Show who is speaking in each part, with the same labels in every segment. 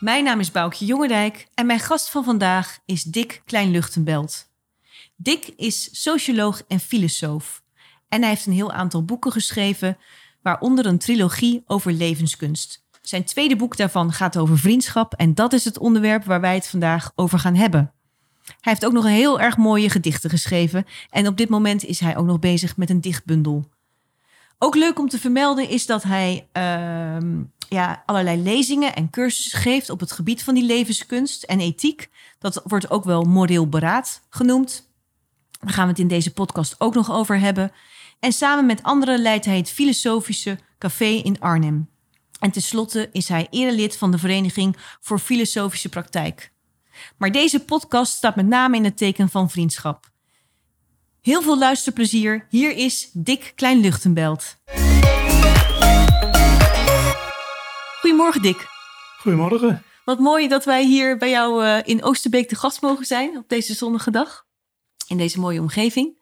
Speaker 1: Mijn naam is Boukje Jongendijk en mijn gast van vandaag is Dick Kleinluchtenbelt. Dick is socioloog en filosoof. En hij heeft een heel aantal boeken geschreven, waaronder een trilogie over levenskunst. Zijn tweede boek daarvan gaat over vriendschap en dat is het onderwerp waar wij het vandaag over gaan hebben. Hij heeft ook nog een heel erg mooie gedichten geschreven en op dit moment is hij ook nog bezig met een dichtbundel. Ook leuk om te vermelden is dat hij ehm, ja, allerlei lezingen en cursussen geeft op het gebied van die levenskunst en ethiek. Dat wordt ook wel moreel beraad genoemd. Daar gaan we het in deze podcast ook nog over hebben. En samen met anderen leidt hij het Filosofische Café in Arnhem. En tenslotte is hij erelid van de Vereniging voor Filosofische Praktijk. Maar deze podcast staat met name in het teken van vriendschap. Heel veel luisterplezier. Hier is Dick Kleinluchtenbelt. Goedemorgen, Dick.
Speaker 2: Goedemorgen.
Speaker 1: Wat mooi dat wij hier bij jou eh, in Oosterbeek te gast mogen zijn op deze zonnige dag. In deze mooie omgeving.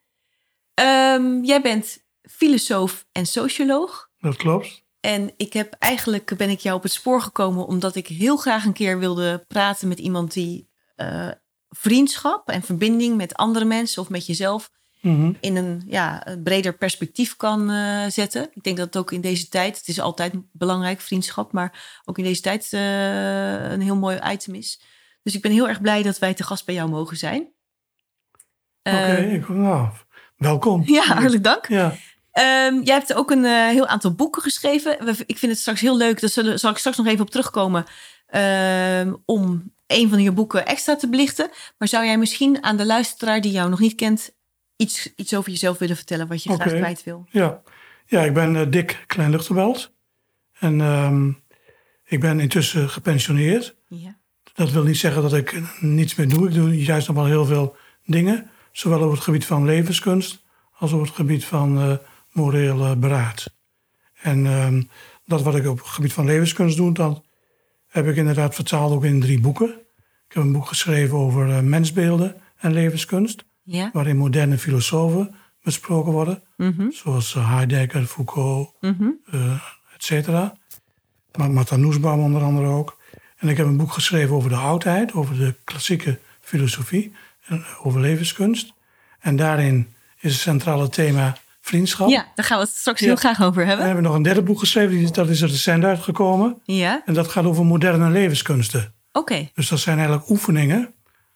Speaker 1: Ehm, jij bent filosoof en socioloog.
Speaker 2: Dat klopt.
Speaker 1: En ik heb eigenlijk ben ik jou op het spoor gekomen omdat ik heel graag een keer wilde praten met iemand die eh, vriendschap en verbinding met andere mensen of met jezelf
Speaker 2: Mhm.
Speaker 1: in een, ja, een breder perspectief kan eh, zetten. Ik denk dat het ook in deze tijd, het is altijd belangrijk, vriendschap, maar ook in deze tijd eh, een heel mooi item is. Dus ik ben heel erg blij dat wij te gast bij jou mogen zijn.
Speaker 2: Oké,
Speaker 1: Eh,
Speaker 2: ik- nou, welkom.
Speaker 1: Ja, hartelijk dank.
Speaker 2: Ja,
Speaker 1: Ehm, jij hebt ook een eh, heel aantal boeken geschreven. We- Ik vind het straks heel leuk, daar zullen- zal ik straks nog even op terugkomen, ehm, om een van je boeken extra te belichten. Maar zou jij misschien aan de luisteraar die jou nog niet kent, iets, iets over jezelf willen vertellen wat je graag kwijt wil?
Speaker 2: ja. ja, ik ben eh, Dick Kleinluchtenbelt. En ehm, ik ben intussen gepensioneerd.
Speaker 1: Ja.
Speaker 2: Dat wil niet zeggen dat ik niets meer doe. Ik doe juist nog wel heel veel dingen. Zowel op het gebied van levenskunst als op het gebied van eh moreel beraad. En ehm, dat wat ik op het gebied van levenskunst doe, dat heb ik inderdaad vertaald ook in drie boeken. Ik heb een boek geschreven over eh, mensbeelden en levenskunst.
Speaker 1: Ja.
Speaker 2: waarin moderne filosofen besproken worden,
Speaker 1: Mhm.
Speaker 2: zoals eh, Heidegger, Foucault, eh et cetera. Maar Martha Nussbaum onder andere ook. En ik heb een boek geschreven over de oudheid, over de klassieke filosofie, en over levenskunst. En daarin is het centrale thema vriendschap.
Speaker 1: ja, daar gaan we het straks
Speaker 2: Ja.
Speaker 1: heel graag over
Speaker 2: En
Speaker 1: hebben.
Speaker 2: we hebben nog een derde boek geschreven, dat is er recent uitgekomen.
Speaker 1: Ja,
Speaker 2: En dat gaat over moderne levenskunsten.
Speaker 1: oké.
Speaker 2: Dus dat zijn eigenlijk oefeningen.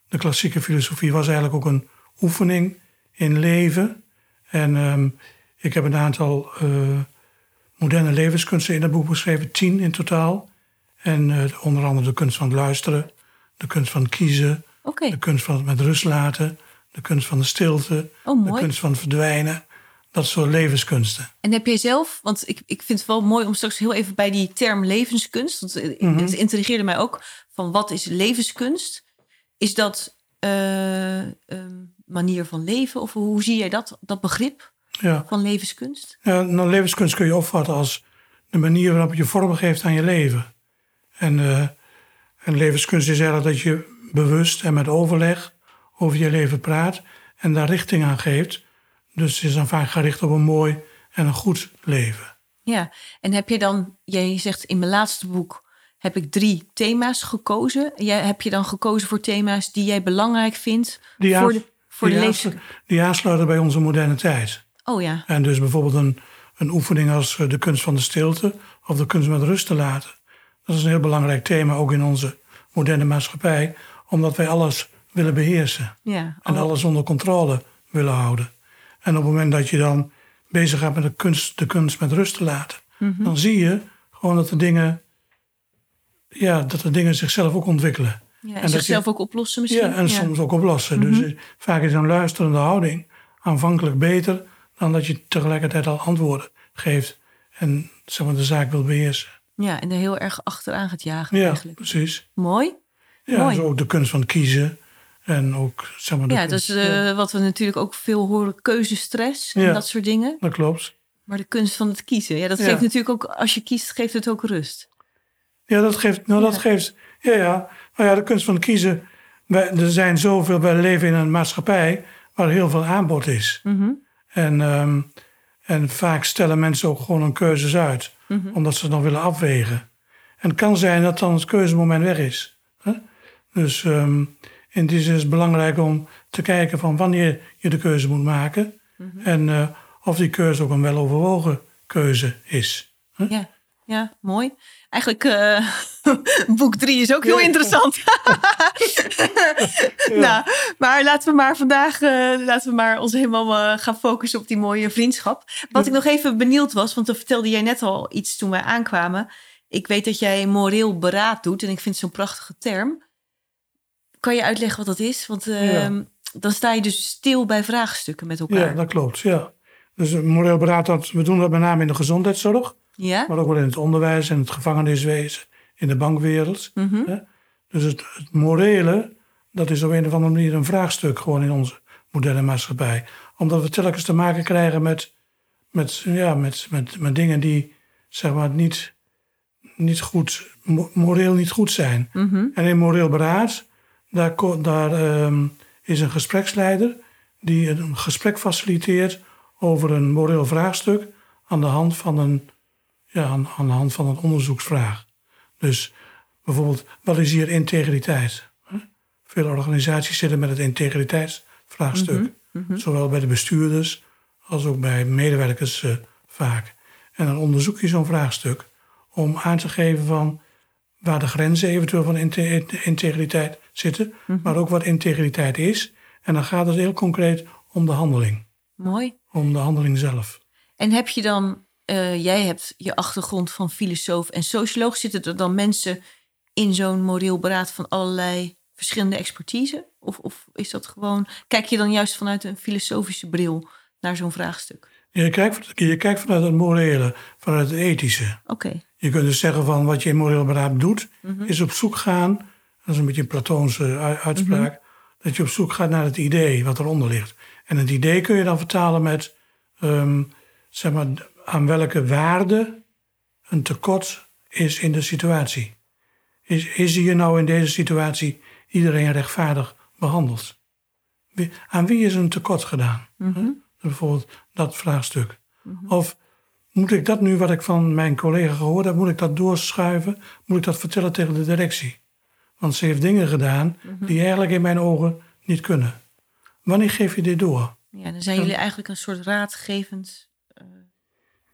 Speaker 2: De klassieke filosofie was eigenlijk ook een oefening in leven. En ehm, ik heb een aantal eh, moderne levenskunsten in dat boek beschreven, tien in totaal. En eh, onder andere de kunst van het luisteren, de kunst van kiezen, de kunst van het met rust laten, de kunst van de stilte,
Speaker 1: oh
Speaker 2: de kunst van verdwijnen. Dat soort levenskunsten.
Speaker 1: En heb jij zelf, want ik, ik vind het wel mooi om straks heel even bij die term levenskunst, want eh,
Speaker 2: Mhm.
Speaker 1: het intrigeerde mij ook, van wat is levenskunst? Is dat eh, een manier van leven of hoe zie jij dat, dat begrip
Speaker 2: Ja.
Speaker 1: van levenskunst?
Speaker 2: Ja, nou, levenskunst kun je opvatten als de manier waarop je vorm geeft aan je leven. En, eh, en levenskunst is eigenlijk dat je bewust en met overleg over je leven praat en daar richting aan geeft. Dus het is dan vaak gericht op een mooi en een goed leven.
Speaker 1: Ja, en heb je dan, jij zegt in mijn laatste boek heb ik drie thema's gekozen. Jij, heb je dan gekozen voor thema's die jij belangrijk vindt
Speaker 2: Die,
Speaker 1: voor de, voor
Speaker 2: die aansluiten bij onze moderne tijd.
Speaker 1: Oh ja,
Speaker 2: En dus bijvoorbeeld een, een oefening als eh, de kunst van de stilte of de kunst met rust te laten. Dat is een heel belangrijk thema ook in onze moderne maatschappij, omdat wij alles willen beheersen.
Speaker 1: ja.
Speaker 2: en
Speaker 1: Oh,
Speaker 2: alles onder controle willen houden. En op het moment dat je dan bezig gaat met de kunst, de kunst met rust te laten,
Speaker 1: Mhm.
Speaker 2: dan zie je gewoon dat de dingen, ja, dat de dingen zichzelf ook ontwikkelen.
Speaker 1: Ja, en
Speaker 2: je-
Speaker 1: zichzelf ook oplossen misschien?
Speaker 2: Ja, en soms ook oplossen.
Speaker 1: Mhm.
Speaker 2: Dus eh, vaak is een luisterende houding aanvankelijk beter dan dat je tegelijkertijd al antwoorden geeft en zeg maar, de zaak wil beheersen.
Speaker 1: Ja, en er heel erg achteraan gaat jagen
Speaker 2: Ja,
Speaker 1: eigenlijk.
Speaker 2: precies.
Speaker 1: Mooi.
Speaker 2: Ja,
Speaker 1: Mooi.
Speaker 2: dus ook de kunst van kiezen En ook, zeg maar... de
Speaker 1: Ja, dat is eh, wat we natuurlijk ook veel horen, keuzestress en
Speaker 2: Ja.
Speaker 1: dat soort dingen.
Speaker 2: Dat klopt.
Speaker 1: Maar de kunst van het kiezen, ja, dat
Speaker 2: Ja.
Speaker 1: geeft natuurlijk ook, als je kiest, geeft het ook rust.
Speaker 2: Ja, dat geeft... Nou, dat geeft... Ja, ja. Nou ja, de kunst van kiezen... Wij, er zijn zoveel... Wij leven in een maatschappij waar heel veel aanbod is.
Speaker 1: Mhm.
Speaker 2: En, ehm, en vaak stellen mensen ook gewoon een keuzes uit.
Speaker 1: Mhm.
Speaker 2: Omdat ze dan willen afwegen. En het kan zijn dat dan het keuzemoment weg is. Hè? Dus ehm, in die zin is het belangrijk om te kijken van wanneer je de keuze moet maken.
Speaker 1: Mhm.
Speaker 2: En eh, of die keuze ook een weloverwogen keuze is.
Speaker 1: Ja, ja, mooi. Eigenlijk, eh, boek drie is ook heel
Speaker 2: Ja.
Speaker 1: interessant. nou, maar laten we maar vandaag eh, laten we maar ons helemaal eh, gaan focussen op die mooie vriendschap. Wat ik nog even benieuwd was, want dan vertelde jij net al iets toen wij aankwamen. Ik weet dat jij moreel beraad doet en ik vind het zo'n prachtige term. Kan je uitleggen wat dat is? Want eh,
Speaker 2: Ja.
Speaker 1: dan sta je dus stil bij vraagstukken met elkaar.
Speaker 2: Ja, dat klopt. Ja. Dus moreel beraad, dat, we doen dat met name in de gezondheidszorg.
Speaker 1: Ja?
Speaker 2: Maar ook wel in het onderwijs en het gevangeniswezen. In de bankwereld.
Speaker 1: Mhm.
Speaker 2: Hè? Dus het, het morele, dat is op een of andere manier een vraagstuk gewoon in onze moderne maatschappij. Omdat we telkens te maken krijgen met, met, ja, met, met, met dingen die zeg maar niet, niet goed, mo- moreel niet goed zijn.
Speaker 1: Mhm.
Speaker 2: En in moreel beraad, daar, daar ehm, is een gespreksleider die een gesprek faciliteert over een moreel vraagstuk aan de hand van een, ja, aan, aan de hand van een onderzoeksvraag. Dus bijvoorbeeld, wat is hier integriteit? Veel organisaties zitten met het integriteitsvraagstuk. Zowel bij de bestuurders als ook bij medewerkers eh, vaak. En dan onderzoek je zo'n vraagstuk om aan te geven van waar de grenzen eventueel van inte- integriteit zitten, maar ook wat integriteit is. En dan gaat het heel concreet om de handeling,
Speaker 1: Mooi.
Speaker 2: om de handeling zelf.
Speaker 1: En heb je dan, eh, jij hebt je achtergrond van filosoof en socioloog. Zitten er dan mensen in zo'n moreel beraad van allerlei verschillende expertise? Of, of is dat gewoon, kijk je dan juist vanuit een filosofische bril naar zo'n vraagstuk?
Speaker 2: Je kijkt, je kijkt vanuit het morele, vanuit het ethische.
Speaker 1: Oké,
Speaker 2: Je kunt dus zeggen van wat je in moreel beraad doet,
Speaker 1: Mhm.
Speaker 2: is op zoek gaan, dat is een beetje een Platoonse uitspraak,
Speaker 1: Mhm.
Speaker 2: dat je op zoek gaat naar het idee wat eronder ligt. En het idee kun je dan vertalen met, ehm, zeg maar, aan welke waarde een tekort is in de situatie. Is, is hier nou in deze situatie iedereen rechtvaardig behandeld? Aan wie is een tekort gedaan? Hè? Bijvoorbeeld dat vraagstuk. Of moet ik dat nu, wat ik van mijn collega gehoord heb, moet ik dat doorschuiven? Moet ik dat vertellen tegen de directie? Want ze heeft dingen gedaan die eigenlijk in mijn ogen niet kunnen. Wanneer geef je dit door?
Speaker 1: ja, dan zijn jullie eigenlijk een soort raadgevend.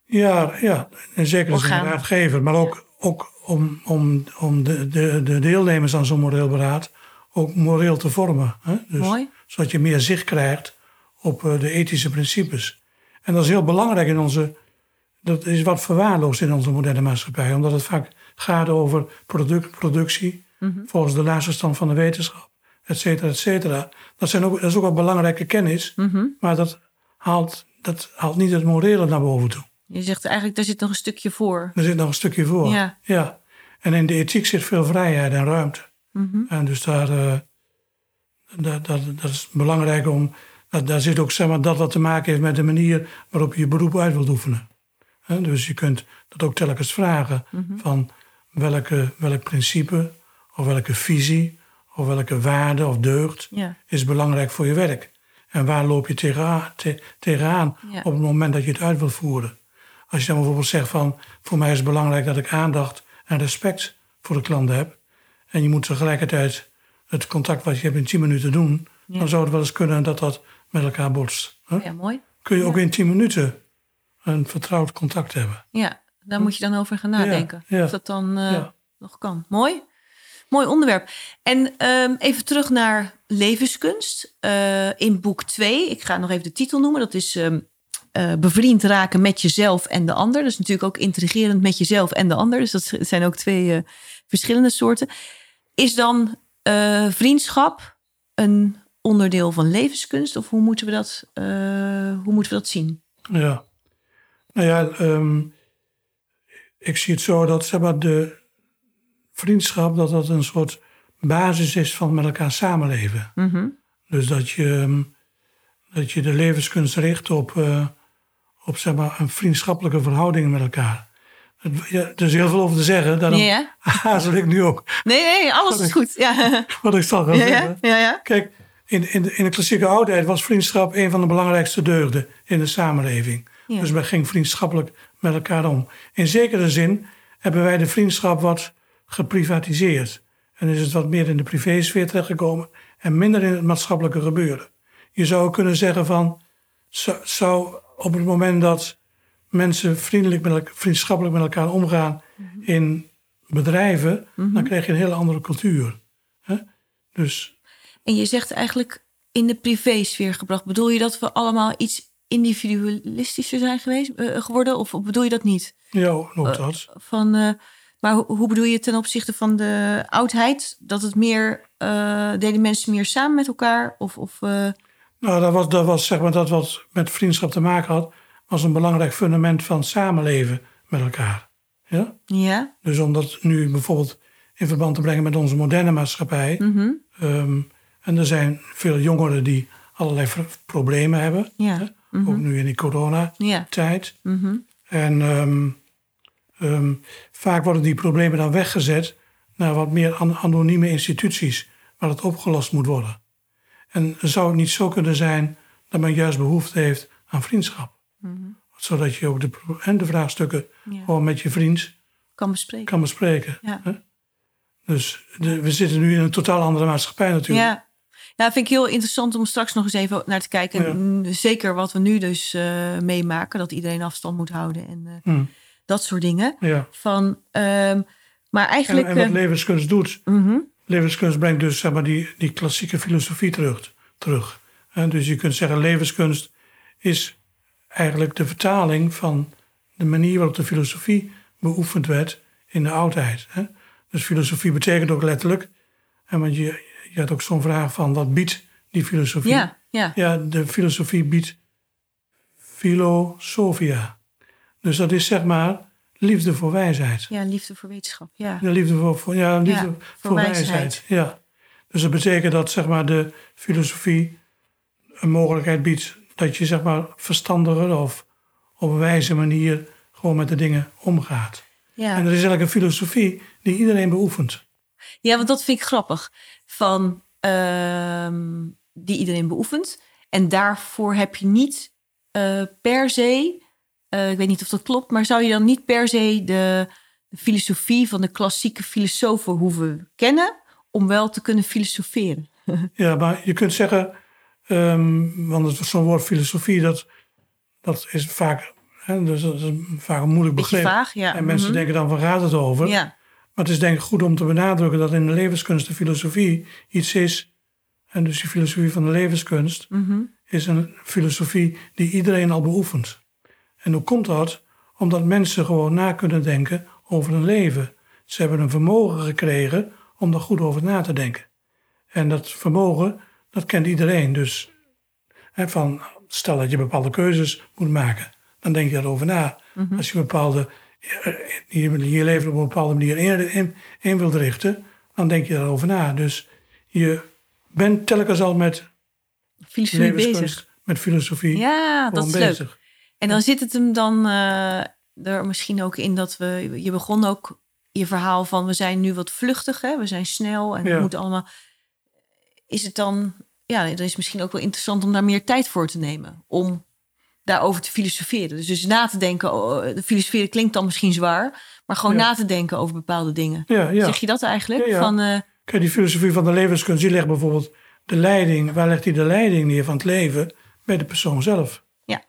Speaker 2: Ja, ja in zekere zin
Speaker 1: Orgaan.
Speaker 2: een raadgever. Maar ook, ook om, om, om de, de, de deelnemers aan zo'n moreel beraad ook moreel te vormen. Hè? Dus,
Speaker 1: Mooi.
Speaker 2: Zodat je meer zicht krijgt op eh, de ethische principes. En dat is heel belangrijk in onze... Dat is wat verwaarloosd in onze moderne maatschappij. Omdat het vaak gaat over product, productie... volgens de laatste stand van de wetenschap, et cetera, et cetera. Dat, zijn ook, dat is ook wel belangrijke kennis. Maar dat haalt, dat haalt niet het morele naar boven toe.
Speaker 1: Je zegt eigenlijk, daar zit nog een stukje voor.
Speaker 2: Er zit nog een stukje voor.
Speaker 1: Ja.
Speaker 2: ja. En in de ethiek zit veel vrijheid en ruimte.
Speaker 1: Mhm.
Speaker 2: En dus daar, eh, dat, dat, dat is belangrijk om. Dat, daar zit ook zeg maar, dat wat te maken heeft met de manier waarop je je beroep uit wilt oefenen. Dus je kunt dat ook telkens vragen
Speaker 1: Mhm.
Speaker 2: van welke, welk principe of welke visie of welke waarde of deugd
Speaker 1: Ja.
Speaker 2: is belangrijk voor je werk. En waar loop je tegenaan, te- tegenaan
Speaker 1: Ja.
Speaker 2: op het moment dat je het uit wilt voeren. Als je dan bijvoorbeeld zegt van, voor mij is het belangrijk dat ik aandacht en respect voor de klant heb. En je moet tegelijkertijd het contact wat je hebt in 10 minuten doen.
Speaker 1: Ja.
Speaker 2: Dan zou het wel eens kunnen dat dat met elkaar botst. hè?
Speaker 1: ja, mooi.
Speaker 2: Kun je ook in 10 minuten een vertrouwd contact hebben.
Speaker 1: Ja, daar moet je dan over gaan nadenken.
Speaker 2: ja.
Speaker 1: Of dat dan eh, nog kan. Mooi. Mooi onderwerp. En ehm, even terug naar levenskunst. Eh, in boek 2, ik ga nog even de titel noemen. Dat is ehm, eh, Bevriend raken met jezelf en de ander. Is natuurlijk ook intrigerend met jezelf en de ander. Dus dat zijn ook twee eh, verschillende soorten. Is dan eh, vriendschap een onderdeel van levenskunst? Of hoe moeten we dat, hoe moeten we dat zien?
Speaker 2: Ja. Nou ja, ehm, ik zie het zo dat zeg maar, de vriendschap dat dat een soort basis is van met elkaar samenleven.
Speaker 1: Mhm.
Speaker 2: Dus dat je, ehm, dat je de levenskunst richt op, op zeg maar, een vriendschappelijke verhouding met elkaar. Ja, er is heel veel over te zeggen, daarom
Speaker 1: Ja,
Speaker 2: hazel ik nu ook
Speaker 1: Nee, nee, alles is goed. Ja,
Speaker 2: wat ik zal gaan
Speaker 1: ja,
Speaker 2: zeggen.
Speaker 1: ja.
Speaker 2: Kijk, in, in, de, in de klassieke oudheid was vriendschap een van de belangrijkste deugden in de samenleving. Dus men ging vriendschappelijk met elkaar om. In zekere zin hebben wij de vriendschap wat geprivatiseerd. En is het wat meer in de privésfeer terechtgekomen en minder in het maatschappelijke gebeuren. Je zou kunnen zeggen van, zou op het moment dat mensen vriendelijk met elkaar, vriendschappelijk met elkaar omgaan in bedrijven, dan krijg je een hele andere cultuur. hè? Dus
Speaker 1: En je zegt eigenlijk in de privésfeer gebracht. Bedoel je dat we allemaal iets individualistischer zijn geweest, eh, geworden? Of bedoel je dat niet?
Speaker 2: Ja, ook dat.
Speaker 1: Van, eh, maar ho- hoe bedoel je ten opzichte van de oudheid? Dat het meer, eh, deden mensen meer samen met elkaar? Of, of eh,
Speaker 2: Nou, dat was, dat was zeg maar dat wat met vriendschap te maken had, was een belangrijk fundament van samenleven met elkaar. Ja?
Speaker 1: ja?
Speaker 2: Dus om dat nu bijvoorbeeld in verband te brengen met onze moderne maatschappij.
Speaker 1: Mhm.
Speaker 2: ehm, en er zijn veel jongeren die allerlei problemen hebben.
Speaker 1: Ja.
Speaker 2: hè, Ook nu in die coronatijd.
Speaker 1: Ja. Mhm.
Speaker 2: En ehm, ehm, vaak worden die problemen dan weggezet naar wat meer an- anonieme instituties waar het opgelost moet worden. En zou het niet zo kunnen zijn dat men juist behoefte heeft aan vriendschap? Zodat je ook de, en de vraagstukken
Speaker 1: Ja.
Speaker 2: gewoon met je vriend
Speaker 1: Kan bespreken.
Speaker 2: kan bespreken.
Speaker 1: Ja.
Speaker 2: hè? Dus de- we zitten nu in een totaal andere maatschappij natuurlijk.
Speaker 1: Ja. Ja, vind ik heel interessant om straks nog eens even naar te kijken.
Speaker 2: Ja.
Speaker 1: Mm, Zeker wat we nu dus eh, meemaken. Dat iedereen afstand moet houden en eh,
Speaker 2: Hm,
Speaker 1: dat soort dingen.
Speaker 2: ja.
Speaker 1: Van, ehm, maar
Speaker 2: En,
Speaker 1: eigenlijk...
Speaker 2: en wat
Speaker 1: eh,
Speaker 2: levenskunst doet,
Speaker 1: mhm.
Speaker 2: Levenskunst brengt dus zeg maar, die, die klassieke filosofie terug. terug. Hè, dus je kunt zeggen, levenskunst is eigenlijk de vertaling van de manier waarop de filosofie beoefend werd in de oudheid. Hè. Dus filosofie betekent ook letterlijk, en want je, je had ook zo'n vraag van, wat biedt die filosofie?
Speaker 1: Ja, ja.
Speaker 2: Ja, de filosofie biedt filosofia. Dus dat is zeg maar liefde voor wijsheid.
Speaker 1: ja, liefde voor wetenschap. Ja.
Speaker 2: De liefde voor, voor, ja, liefde
Speaker 1: Ja,
Speaker 2: voor,
Speaker 1: voor
Speaker 2: wijsheid.
Speaker 1: wijsheid.
Speaker 2: Ja. Dus dat betekent dat zeg maar, de filosofie een mogelijkheid biedt dat je zeg maar, verstandiger of op een wijze manier gewoon met de dingen omgaat.
Speaker 1: Ja.
Speaker 2: En dat is eigenlijk een filosofie die iedereen beoefent.
Speaker 1: ja, want dat vind ik grappig. Van, ehm, die iedereen beoefent. En daarvoor heb je niet eh, per se... eh, ik weet niet of dat klopt, maar zou je dan niet per se de, de filosofie van de klassieke filosofen hoeven kennen om wel te kunnen filosoferen?
Speaker 2: Ja, maar je kunt zeggen, ehm, want het is zo'n woord filosofie, dat, dat is vaak, hè, dus dat is vaak een moeilijk begrip.
Speaker 1: vaag, ja.
Speaker 2: En mensen
Speaker 1: Mhm.
Speaker 2: denken dan, waar gaat het over?
Speaker 1: Ja,
Speaker 2: Maar het is denk ik goed om te benadrukken dat in de levenskunst de filosofie iets is. En dus die filosofie van de levenskunst
Speaker 1: mhm.
Speaker 2: is een filosofie die iedereen al beoefent. En hoe komt dat? Omdat mensen gewoon na kunnen denken over hun leven. Ze hebben een vermogen gekregen om daar goed over na te denken. En dat vermogen, dat kent iedereen. Dus hè, van, stel dat je bepaalde keuzes moet maken, dan denk je daarover na. Als je bepaalde, eh, je, je leven op een bepaalde manier in, in, in wilt richten, dan denk je daarover na. Dus je bent telkens al met
Speaker 1: filosofie bezig.
Speaker 2: met filosofie
Speaker 1: Ja, dat is leuk. En dan zit het hem dan eh, er misschien ook in dat we... Je begon ook je verhaal van we zijn nu wat vluchtig, hè? we zijn snel en
Speaker 2: Ja.
Speaker 1: het moet allemaal... Is het dan... Ja, dan is misschien ook wel interessant om daar meer tijd voor te nemen. Om daarover te filosoferen. Dus, dus na te denken, oh, de filosoferen klinkt dan misschien zwaar... maar gewoon
Speaker 2: Ja.
Speaker 1: na te denken over bepaalde dingen.
Speaker 2: Ja.
Speaker 1: Zeg je dat eigenlijk? Van, eh,
Speaker 2: Kijk, die filosofie van de levenskunst, die legt bijvoorbeeld de leiding, waar legt hij de leiding neer van het leven? Bij de persoon zelf.
Speaker 1: Ja.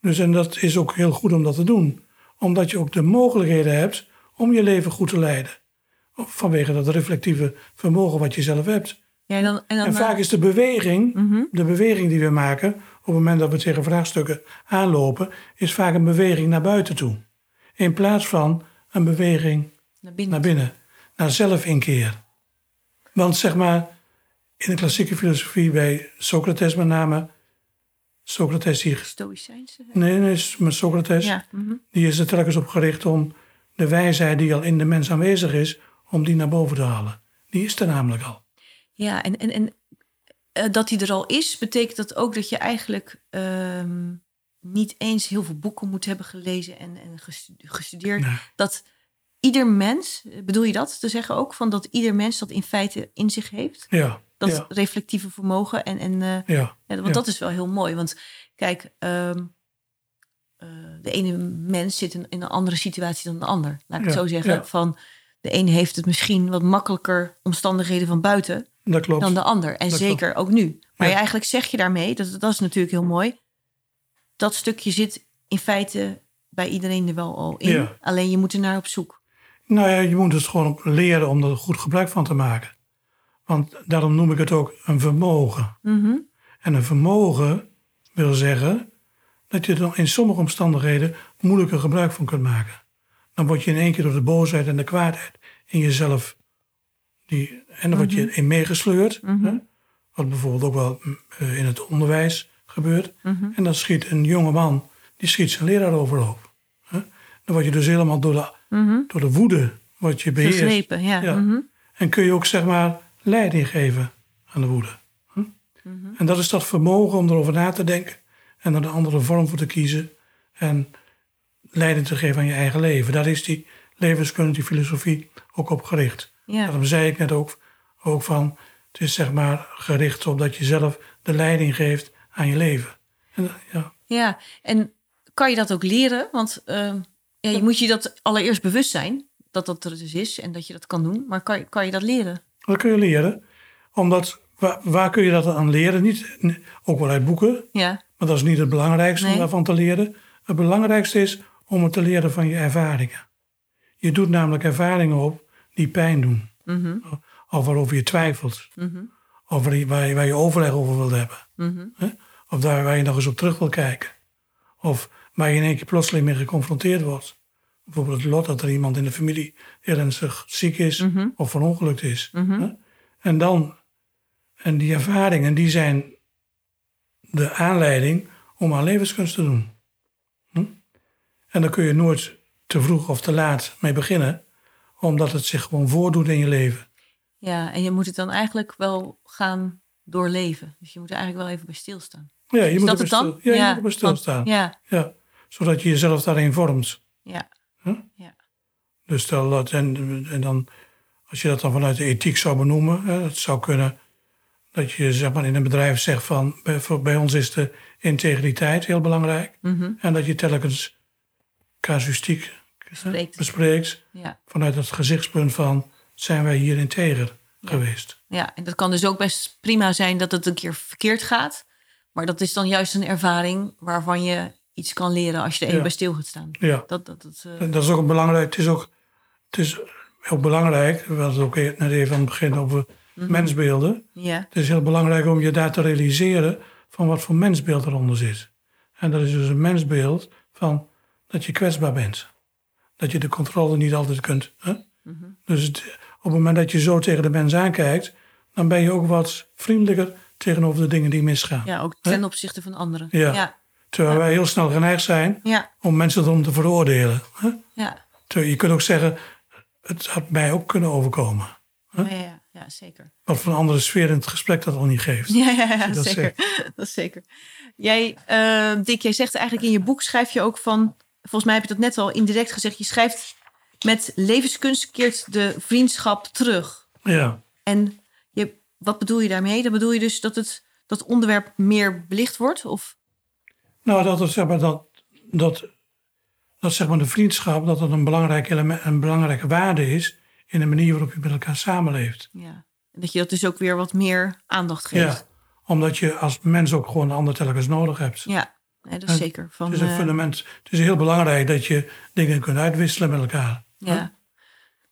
Speaker 2: Dus en dat is ook heel goed om dat te doen. Omdat je ook de mogelijkheden hebt om je leven goed te leiden. Vanwege dat reflectieve vermogen wat je zelf hebt.
Speaker 1: ja, en dan, en dan,
Speaker 2: En vaak is de beweging,
Speaker 1: mhm.
Speaker 2: de beweging die we maken, op het moment dat we tegen vraagstukken aanlopen, is vaak een beweging naar buiten toe. In plaats van een beweging
Speaker 1: naar binnen.
Speaker 2: naar binnen, naar zelfinkeer. Want zeg maar, in de klassieke filosofie bij Socrates met name, Socrates die,
Speaker 1: Stoïcijnse.
Speaker 2: nee, nee, maar Socrates,
Speaker 1: Ja, mhm.
Speaker 2: die is er telkens op gericht om de wijsheid die al in de mens aanwezig is, om die naar boven te halen. die is er namelijk al.
Speaker 1: Ja, en, en, en eh, dat die er al is, betekent dat ook dat je eigenlijk ehm, niet eens heel veel boeken moet hebben gelezen en, en gestu- gestudeerd.
Speaker 2: Nee.
Speaker 1: Dat ieder mens, bedoel je dat te zeggen ook, van dat ieder mens dat in feite in zich heeft?
Speaker 2: Ja,
Speaker 1: Dat
Speaker 2: ja,
Speaker 1: reflectieve vermogen en, en eh,
Speaker 2: ja,
Speaker 1: Ja, want dat is wel heel mooi. Want kijk, ehm, eh, de ene mens zit in, in een andere situatie dan de ander. Laat ik het zo zeggen. Van de een heeft het misschien wat makkelijker omstandigheden van buiten
Speaker 2: dat klopt.
Speaker 1: dan de ander. En
Speaker 2: Dat
Speaker 1: zeker ook nu. Maar je eigenlijk zeg je daarmee, dat, dat is natuurlijk heel mooi. Dat stukje zit in feite bij iedereen er wel al in. Alleen je moet er naar op zoek.
Speaker 2: Nou ja, je moet dus gewoon leren om er goed gebruik van te maken. Want daarom noem ik het ook een vermogen.
Speaker 1: Mhm.
Speaker 2: En een vermogen wil zeggen dat je er in sommige omstandigheden moeilijker gebruik van kunt maken. Dan word je in één keer door de boosheid en de kwaadheid in jezelf. Die, en dan word je in meegesleurd. hè? Wat bijvoorbeeld ook wel eh, in het onderwijs gebeurt. En dan schiet een jonge man, die schiet zijn leraar overhoop. hè? Dan word je dus helemaal door de, door de woede wat je beheerst.
Speaker 1: Gegrepen, ja.
Speaker 2: Ja.
Speaker 1: Mhm.
Speaker 2: En kun je ook zeg maar leiding geven aan de woede. Hm? En dat is dat vermogen om erover na te denken en er een andere vorm voor te kiezen en leiding te geven aan je eigen leven. Daar is die levenskunde, die filosofie ook op gericht.
Speaker 1: ja.
Speaker 2: Daarom zei ik net ook, ook van, het is zeg maar gericht op dat je zelf de leiding geeft aan je leven. En, ja,
Speaker 1: Ja, en kan je dat ook leren? Want ehm, ja, je moet je dat allereerst bewust zijn dat dat er dus is en dat je dat kan doen. Maar kan, kan je dat leren?
Speaker 2: Dat kun je leren. Omdat, waar, waar kun je dat aan leren? Niet, ook wel uit boeken,
Speaker 1: Ja,
Speaker 2: Maar dat is niet het belangrijkste om daarvan te leren. Het belangrijkste is om het te leren van je ervaringen. Je doet namelijk ervaringen op die pijn doen.
Speaker 1: Mhm.
Speaker 2: Of waarover je twijfelt.
Speaker 1: Mhm.
Speaker 2: Of waar je, waar overleg over wilt hebben.
Speaker 1: Mhm.
Speaker 2: Of daar waar je nog eens op terug wil kijken. Of waar je in één keer plotseling mee geconfronteerd wordt. Bijvoorbeeld het lot dat er iemand in de familie ernstig ziek is
Speaker 1: Mhm.
Speaker 2: of verongelukt is.
Speaker 1: Mhm.
Speaker 2: En dan, en die ervaringen die zijn de aanleiding om aan levenskunst te doen. Hm? En dan kun je nooit te vroeg of te laat mee beginnen, omdat het zich gewoon voordoet in je leven.
Speaker 1: ja, en je moet het dan eigenlijk wel gaan doorleven. Dus je moet er eigenlijk wel even bij stilstaan.
Speaker 2: Ja, je
Speaker 1: Is
Speaker 2: moet
Speaker 1: dat
Speaker 2: er bij
Speaker 1: dan?
Speaker 2: stil- ja, je moet er bij
Speaker 1: want-
Speaker 2: stilstaan. Ja.
Speaker 1: Ja,
Speaker 2: zodat je jezelf daarin vormt.
Speaker 1: ja,
Speaker 2: Dus stel dat, en, en dan, als je dat dan vanuit de ethiek zou benoemen, hè, het zou kunnen dat je zeg maar, in een bedrijf zegt van bij, voor- bij ons is de integriteit heel belangrijk.
Speaker 1: Mhm.
Speaker 2: En dat je telkens casuïstiek
Speaker 1: bespreekt ja.
Speaker 2: vanuit het gezichtspunt van zijn wij hier integer geweest.
Speaker 1: Ja, en dat kan dus ook best prima zijn dat het een keer verkeerd gaat. Maar dat is dan juist een ervaring waarvan je iets kan leren als je er even bij stil gaat staan.
Speaker 2: Ja,
Speaker 1: Dat, dat, dat, eh,
Speaker 2: dat is ook belangrijk. Het is ook, het is ook belangrijk, we hadden het ook e- net even aan het begin over
Speaker 1: Mhm.
Speaker 2: mensbeelden.
Speaker 1: ja,
Speaker 2: Het is heel belangrijk om je daar te realiseren van wat voor mensbeeld eronder zit. En dat is dus een mensbeeld van dat je kwetsbaar bent. Dat je de controle niet altijd kunt. Hè? Dus het- op het moment dat je zo tegen de mens aankijkt, dan ben je ook wat vriendelijker tegenover de dingen die misgaan.
Speaker 1: ja, ook ten opzichte van anderen.
Speaker 2: Ja.
Speaker 1: ja,
Speaker 2: Terwijl wij heel snel geneigd zijn om mensen erom te veroordelen. Hè?
Speaker 1: ja.
Speaker 2: Je kunt ook zeggen, het had mij ook kunnen overkomen.
Speaker 1: Ja, ja, ja, zeker.
Speaker 2: Wat voor een andere sfeer in het gesprek dat al niet geeft.
Speaker 1: Ja, ja,
Speaker 2: dat
Speaker 1: zeker. Dat is zeker. Jij, eh, Dick, jij zegt eigenlijk in je boek, schrijf je ook van... Volgens mij heb je dat net al indirect gezegd. Je schrijft met levenskunst keert de vriendschap terug.
Speaker 2: Ja.
Speaker 1: En je, wat bedoel je daarmee? Dan bedoel je dus dat het dat onderwerp meer belicht wordt? Of?
Speaker 2: Nou, dat het, zeg maar, dat, dat, dat zeg maar de vriendschap, dat dat een belangrijk element, een belangrijke waarde is in de manier waarop je met elkaar samenleeft.
Speaker 1: Ja. En dat je dat dus ook weer wat meer aandacht geeft.
Speaker 2: Ja, omdat je als mens ook gewoon een ander telkens nodig hebt.
Speaker 1: Ja, nee, dat is
Speaker 2: En
Speaker 1: zeker. Van,
Speaker 2: Het is een
Speaker 1: eh,
Speaker 2: fundament. Het is heel belangrijk dat je dingen kunt uitwisselen met elkaar.
Speaker 1: Ja.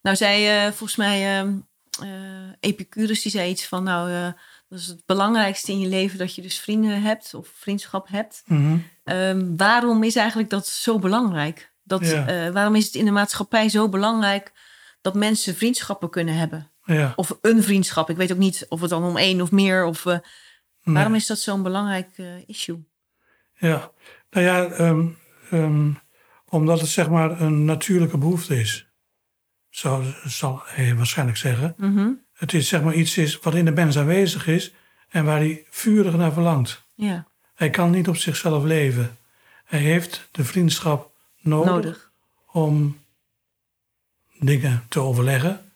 Speaker 1: Nou, zei eh, volgens mij ehm, eh, Epicurus, die zei iets van, nou, eh, dat is het belangrijkste in je leven dat je dus vrienden hebt of vriendschap hebt.
Speaker 2: Mhm.
Speaker 1: Ehm, waarom is eigenlijk dat zo belangrijk? Dat,
Speaker 2: Ja.
Speaker 1: eh, waarom is het in de maatschappij zo belangrijk dat mensen vriendschappen kunnen hebben?
Speaker 2: Ja.
Speaker 1: Of een vriendschap. Ik weet ook niet of het dan om één of meer. Of, eh,
Speaker 2: Nee.
Speaker 1: Waarom is dat zo'n belangrijk eh, issue?
Speaker 2: Ja, nou ja, ehm, ehm, omdat het zeg maar een natuurlijke behoefte is. Zo zal hij waarschijnlijk zeggen.
Speaker 1: Mhm.
Speaker 2: Het is zeg maar iets is wat in de mens aanwezig is en waar hij vurig naar verlangt.
Speaker 1: Ja,
Speaker 2: Hij kan niet op zichzelf leven. Hij heeft de vriendschap nodig,
Speaker 1: nodig.
Speaker 2: om dingen te overleggen,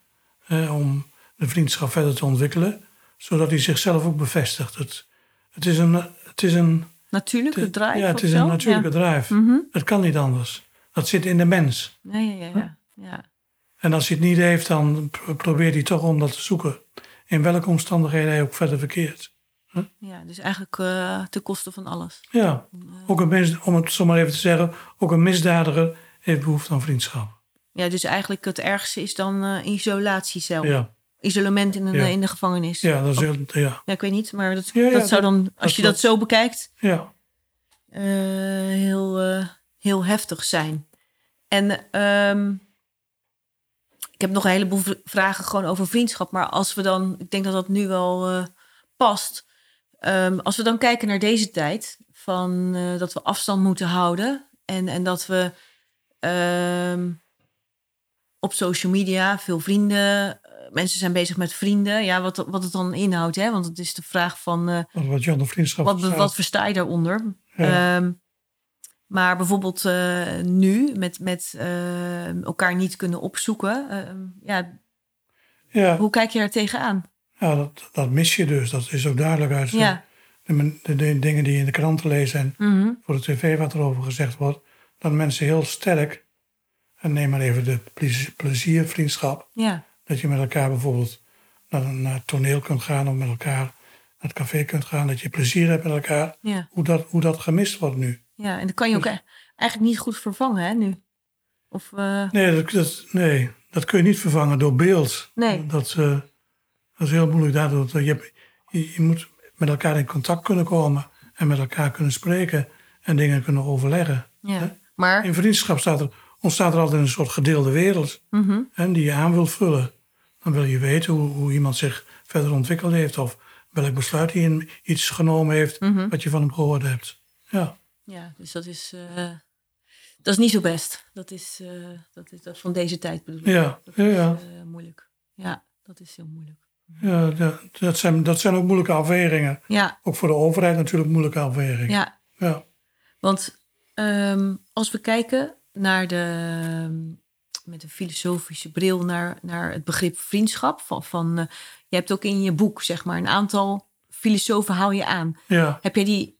Speaker 2: eh, om de vriendschap verder te ontwikkelen, zodat hij zichzelf ook bevestigt. Het, het is een, het is een,
Speaker 1: Natuurlijke drive
Speaker 2: ja, het is
Speaker 1: zo?
Speaker 2: een natuurlijke drive.
Speaker 1: Mhm.
Speaker 2: Het kan niet anders. Dat zit in de mens.
Speaker 1: Ja, ja, ja. ja.
Speaker 2: En als hij het niet heeft, dan probeert hij toch om dat te zoeken. In welke omstandigheden hij ook verder verkeert.
Speaker 1: Ja, dus eigenlijk eh ten koste van alles.
Speaker 2: Ja, ook een om het zo maar even te zeggen, ook een misdadiger heeft behoefte aan vriendschap.
Speaker 1: Ja, dus eigenlijk het ergste is dan eh, isolatiecel.
Speaker 2: Ja,
Speaker 1: Isolement in, een,
Speaker 2: Ja.
Speaker 1: in de gevangenis.
Speaker 2: ja dat is heel, ja,
Speaker 1: Ja, ik weet niet, maar dat, dat zou dan, als
Speaker 2: dat
Speaker 1: je dat zo bekijkt,
Speaker 2: ja,
Speaker 1: eh, heel, eh, heel heftig zijn. En ehm, ik heb nog een heleboel vragen gewoon over vriendschap. Maar als we dan, ik denk dat dat nu wel eh, past. Ehm, als we dan kijken naar deze tijd, van eh, dat we afstand moeten houden. En, en dat we ehm, op social media veel vrienden, eh, mensen zijn bezig met vrienden. Ja, wat, wat het dan inhoudt, hè? Want het is de vraag van. eh,
Speaker 2: wat, wat
Speaker 1: wat versta je daaronder?
Speaker 2: Ja.
Speaker 1: Ehm, maar bijvoorbeeld eh, nu, met, met eh, elkaar niet kunnen opzoeken. ehm, ja,
Speaker 2: ja,
Speaker 1: hoe kijk je daar tegenaan?
Speaker 2: ja dat, dat mis je dus. Dat is ook duidelijk uit
Speaker 1: Ja.
Speaker 2: de, de, de dingen die je in de kranten leest en
Speaker 1: Mhm.
Speaker 2: voor de tv wat erover gezegd wordt. Dat mensen heel sterk, en neem maar even de plezier- pleziervriendschap,
Speaker 1: ja.
Speaker 2: Dat je met elkaar bijvoorbeeld naar, naar het toneel kunt gaan of met elkaar naar het café kunt gaan. Dat je plezier hebt met elkaar.
Speaker 1: Ja.
Speaker 2: Hoe dat, hoe dat gemist wordt nu.
Speaker 1: Ja, en dat kan je ook e- eigenlijk niet goed vervangen, hè, nu? Of, eh,
Speaker 2: Nee dat, dat, nee, dat kun je niet vervangen door beeld.
Speaker 1: Nee.
Speaker 2: Dat, eh, dat is heel moeilijk daardoor. Je, hebt- je, je moet met elkaar in contact kunnen komen. En met elkaar kunnen spreken. En dingen kunnen overleggen.
Speaker 1: ja. Maar,
Speaker 2: In vriendschap staat er, ontstaat er altijd een soort gedeelde wereld.
Speaker 1: mhm.
Speaker 2: hè, die je aan wilt vullen. Dan wil je weten hoe, hoe iemand zich verder ontwikkeld heeft. Of welk besluit hij in iets genomen heeft.
Speaker 1: Mhm.
Speaker 2: Wat je van hem gehoord hebt. Ja,
Speaker 1: ja, dus dat is, eh, dat is niet zo best. Dat is, eh, dat is dat van deze tijd bedoel ik.
Speaker 2: ja,
Speaker 1: Dat
Speaker 2: ja.
Speaker 1: is
Speaker 2: ja.
Speaker 1: eh, moeilijk. Ja, dat is heel moeilijk.
Speaker 2: ja dat, dat, zijn, dat zijn ook moeilijke afwegingen.
Speaker 1: Ja,
Speaker 2: Ook voor de overheid natuurlijk moeilijke afwegingen.
Speaker 1: ja.
Speaker 2: Ja.
Speaker 1: Want ehm, als we kijken naar de, met een filosofische bril naar, naar het begrip vriendschap. Van, van, je hebt ook in je boek zeg maar, een aantal filosofen hou je aan.
Speaker 2: Ja.
Speaker 1: Heb jij die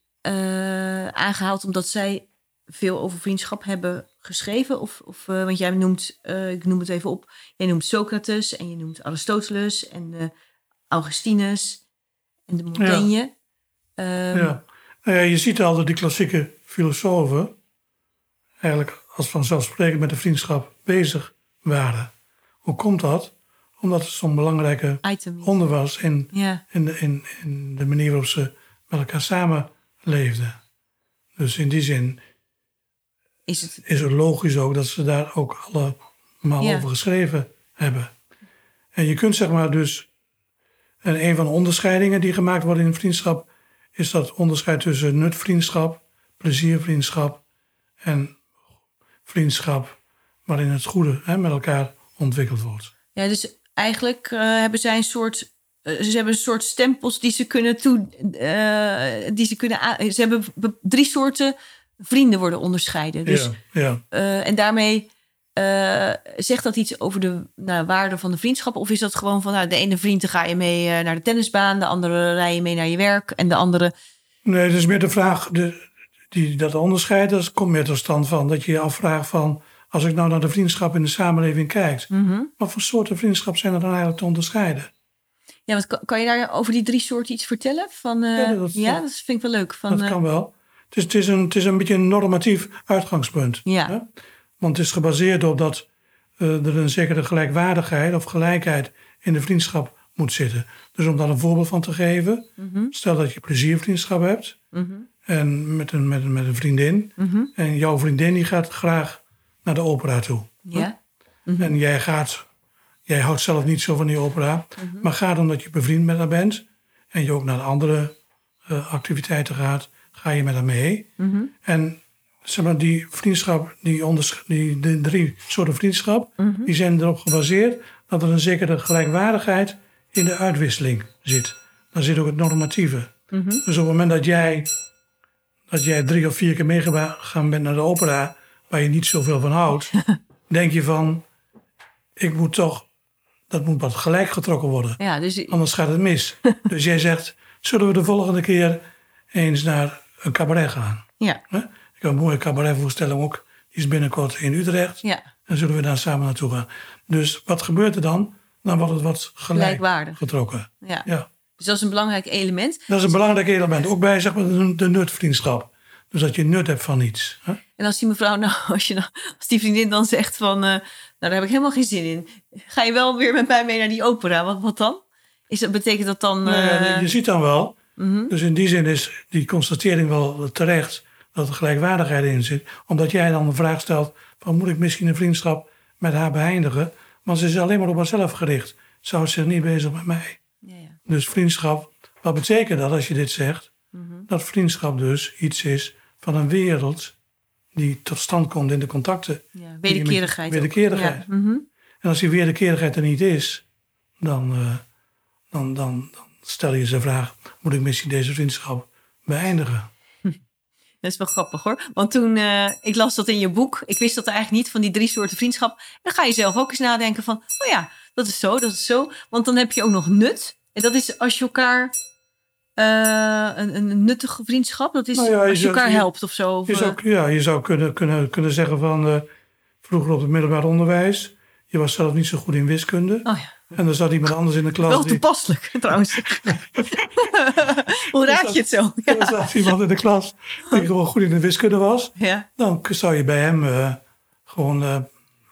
Speaker 1: aangehaald omdat zij veel over vriendschap hebben geschreven? Of, of, eh, want jij noemt, eh, ik noem het even op, jij noemt Socrates en je noemt Aristoteles en eh, Augustinus en de Montaigne. Ehm,
Speaker 2: ja. Nou ja, je ziet al dat die klassieke filosofen eigenlijk als vanzelfsprekend met de vriendschap bezig waren. Hoe komt dat? Omdat het zo'n belangrijke
Speaker 1: Item.
Speaker 2: onder was in,
Speaker 1: Ja,
Speaker 2: in, de, in, in de manier waarop ze met elkaar samenleefden. Dus in die zin
Speaker 1: is het
Speaker 2: is het logisch ook dat ze daar ook allemaal
Speaker 1: Ja.
Speaker 2: over geschreven hebben. En je kunt zeg maar dus... En een van de onderscheidingen die gemaakt worden in vriendschap... is dat onderscheid tussen nutvriendschap, pleziervriendschap... en vriendschap waarin het goede hè, met elkaar ontwikkeld wordt.
Speaker 1: Ja, dus eigenlijk eh, hebben zij een soort. Eh, ze hebben een soort stempels die ze kunnen toe. eh, die ze kunnen Ze hebben be- drie soorten vrienden worden onderscheiden. Dus,
Speaker 2: ja, ja.
Speaker 1: eh, en daarmee zegt dat iets over de nou, waarde van de vriendschap? Of is dat gewoon van nou, de ene vriend ga je mee naar de tennisbaan, de andere rij je mee naar je werk en de andere.
Speaker 2: Nee, het is meer de vraag de, die dat onderscheid, dat komt meer tot stand van dat je je afvraagt van als ik nou naar de vriendschap in de samenleving kijk,
Speaker 1: Mhm.
Speaker 2: wat voor soorten vriendschap zijn er dan eigenlijk te onderscheiden?
Speaker 1: Ja, wat, kan, kan je daar over die drie soorten iets vertellen? Van, eh,
Speaker 2: Ja, dat-
Speaker 1: vind ik wel leuk. Van,
Speaker 2: dat
Speaker 1: eh,
Speaker 2: kan wel. Het is, het, is een, het is een beetje een normatief uitgangspunt.
Speaker 1: Ja.
Speaker 2: Hè? Want het is gebaseerd op dat eh, er een zekere gelijkwaardigheid of gelijkheid in de vriendschap moet zitten. Dus om daar een voorbeeld van te geven,
Speaker 1: mhm,
Speaker 2: stel dat je pleziervriendschap hebt
Speaker 1: mhm,
Speaker 2: en met een, met, een, met een vriendin.
Speaker 1: mhm.
Speaker 2: En jouw vriendin die gaat graag naar de opera toe.
Speaker 1: Ja.
Speaker 2: En jij gaat, jij houdt zelf niet zo van die opera, maar gaat omdat je bevriend met haar bent en je ook naar andere eh, activiteiten gaat, ga je met haar mee.
Speaker 1: mhm,
Speaker 2: En zeg maar, die vriendschap, die, onders- die de drie soorten vriendschap,
Speaker 1: mhm.
Speaker 2: die zijn erop gebaseerd dat er een zekere gelijkwaardigheid in de uitwisseling zit. Dan zit ook het normatieve. Dus op het moment dat jij, dat jij drie of vier keer meegegaan bent naar de opera, waar je niet zoveel van houdt, denk je van, ik moet toch, dat moet wat gelijk getrokken worden.
Speaker 1: Ja, dus
Speaker 2: Anders gaat het mis. dus jij zegt, zullen we de volgende keer eens naar een cabaret gaan?
Speaker 1: ja?
Speaker 2: Ik heb een mooie cabaretvoorstelling ook. Die is binnenkort in Utrecht.
Speaker 1: ja,
Speaker 2: En zullen we daar samen naartoe gaan. Dus wat gebeurt er dan? Dan wordt het wat gelijk getrokken.
Speaker 1: ja.
Speaker 2: Ja.
Speaker 1: Dus dat is een belangrijk element.
Speaker 2: Dat is een belangrijk element. Ook bij zeg maar, de, nutvriendschap. Dus dat je nut hebt van iets. Hè?
Speaker 1: En als die mevrouw, nou, als, je, nou- als die vriendin dan zegt van, eh, daar heb ik helemaal geen zin in. Ga je wel weer met mij mee naar die opera? Wat, wat dan? Is dat, betekent dat dan...
Speaker 2: Nou ja,
Speaker 1: eh,
Speaker 2: je ziet dan wel.
Speaker 1: mhm.
Speaker 2: Dus in die zin is die constatering wel terecht. Dat er gelijkwaardigheid in zit. Omdat jij dan de vraag stelt. Van, moet ik misschien een vriendschap met haar beëindigen? Want ze is alleen maar op haarzelf gericht. Ze houdt zich niet bezig met mij.
Speaker 1: ja, ja.
Speaker 2: Dus vriendschap, wat betekent dat als je dit zegt?
Speaker 1: Mhm.
Speaker 2: Dat vriendschap dus iets is van een wereld die tot stand komt in de contacten.
Speaker 1: ja. Wederkerigheid. Ja. mhm.
Speaker 2: En als die wederkerigheid er niet is, dan, eh, dan, dan, dan stel je de vraag: moet ik misschien deze vriendschap beëindigen?
Speaker 1: Dat is wel grappig hoor. Want toen eh, ik las dat in je boek, ik wist dat eigenlijk niet van die drie soorten vriendschap. En dan ga je zelf ook eens nadenken van, oh ja, dat is zo, dat is zo. Want dan heb je ook nog nut. En dat is als je elkaar eh, een, een nuttige vriendschap, dat is
Speaker 2: Nou ja, je
Speaker 1: als je elkaar helpt of zo. Of,
Speaker 2: Je zou, ja, je zou kunnen, kunnen, kunnen zeggen van eh, vroeger op het middelbaar onderwijs, je was zelf niet zo goed in wiskunde.
Speaker 1: eh, oh ja,
Speaker 2: En er zat iemand anders in de klas.
Speaker 1: wel
Speaker 2: die,
Speaker 1: toepasselijk trouwens. Hoe raad je het zo?
Speaker 2: er
Speaker 1: Ja.
Speaker 2: zat iemand in de klas die gewoon goed in de wiskunde was.
Speaker 1: ja.
Speaker 2: Dan zou je bij hem eh, gewoon eh,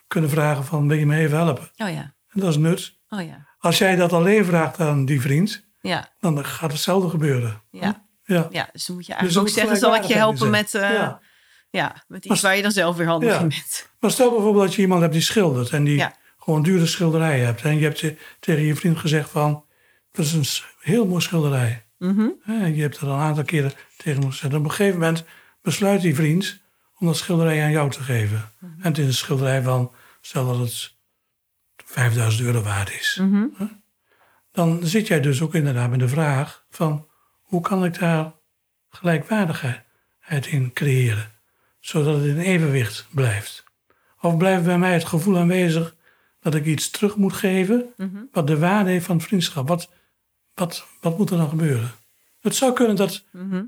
Speaker 2: kunnen vragen van wil je me even helpen?
Speaker 1: Oh ja,
Speaker 2: En dat is nut.
Speaker 1: oh ja,
Speaker 2: Als jij dat alleen vraagt aan die vriend,
Speaker 1: ja,
Speaker 2: dan gaat hetzelfde gebeuren.
Speaker 1: ja.
Speaker 2: Ja.
Speaker 1: Ja, dus dan moet je
Speaker 2: Dus
Speaker 1: eigenlijk
Speaker 2: ook
Speaker 1: ook zeggen, zal ik je helpen met, eh,
Speaker 2: Ja.
Speaker 1: ja. met iets waar je dan zelf weer handig
Speaker 2: Ja.
Speaker 1: in bent.
Speaker 2: Maar stel bijvoorbeeld dat je iemand hebt die schildert en die
Speaker 1: Ja.
Speaker 2: gewoon dure schilderijen hebt. En je hebt je- tegen je vriend gezegd van, dat is een heel mooi schilderij.
Speaker 1: Mhm.
Speaker 2: En je hebt er een aantal keren tegen hem gezegd. En op een gegeven moment besluit die vriend om dat schilderij aan jou te geven.
Speaker 1: Mhm.
Speaker 2: En het is een schilderij van, stel dat het 5000 euro waard is.
Speaker 1: Mhm.
Speaker 2: Dan zit jij dus ook inderdaad met de vraag van, hoe kan ik daar gelijkwaardigheid in creëren? Zodat het in evenwicht blijft. Of blijft bij mij het gevoel aanwezig dat ik iets terug moet geven,
Speaker 1: Mhm.
Speaker 2: wat de waarde heeft van vriendschap? Wat, wat, wat moet er dan gebeuren? Het zou kunnen dat
Speaker 1: Mhm.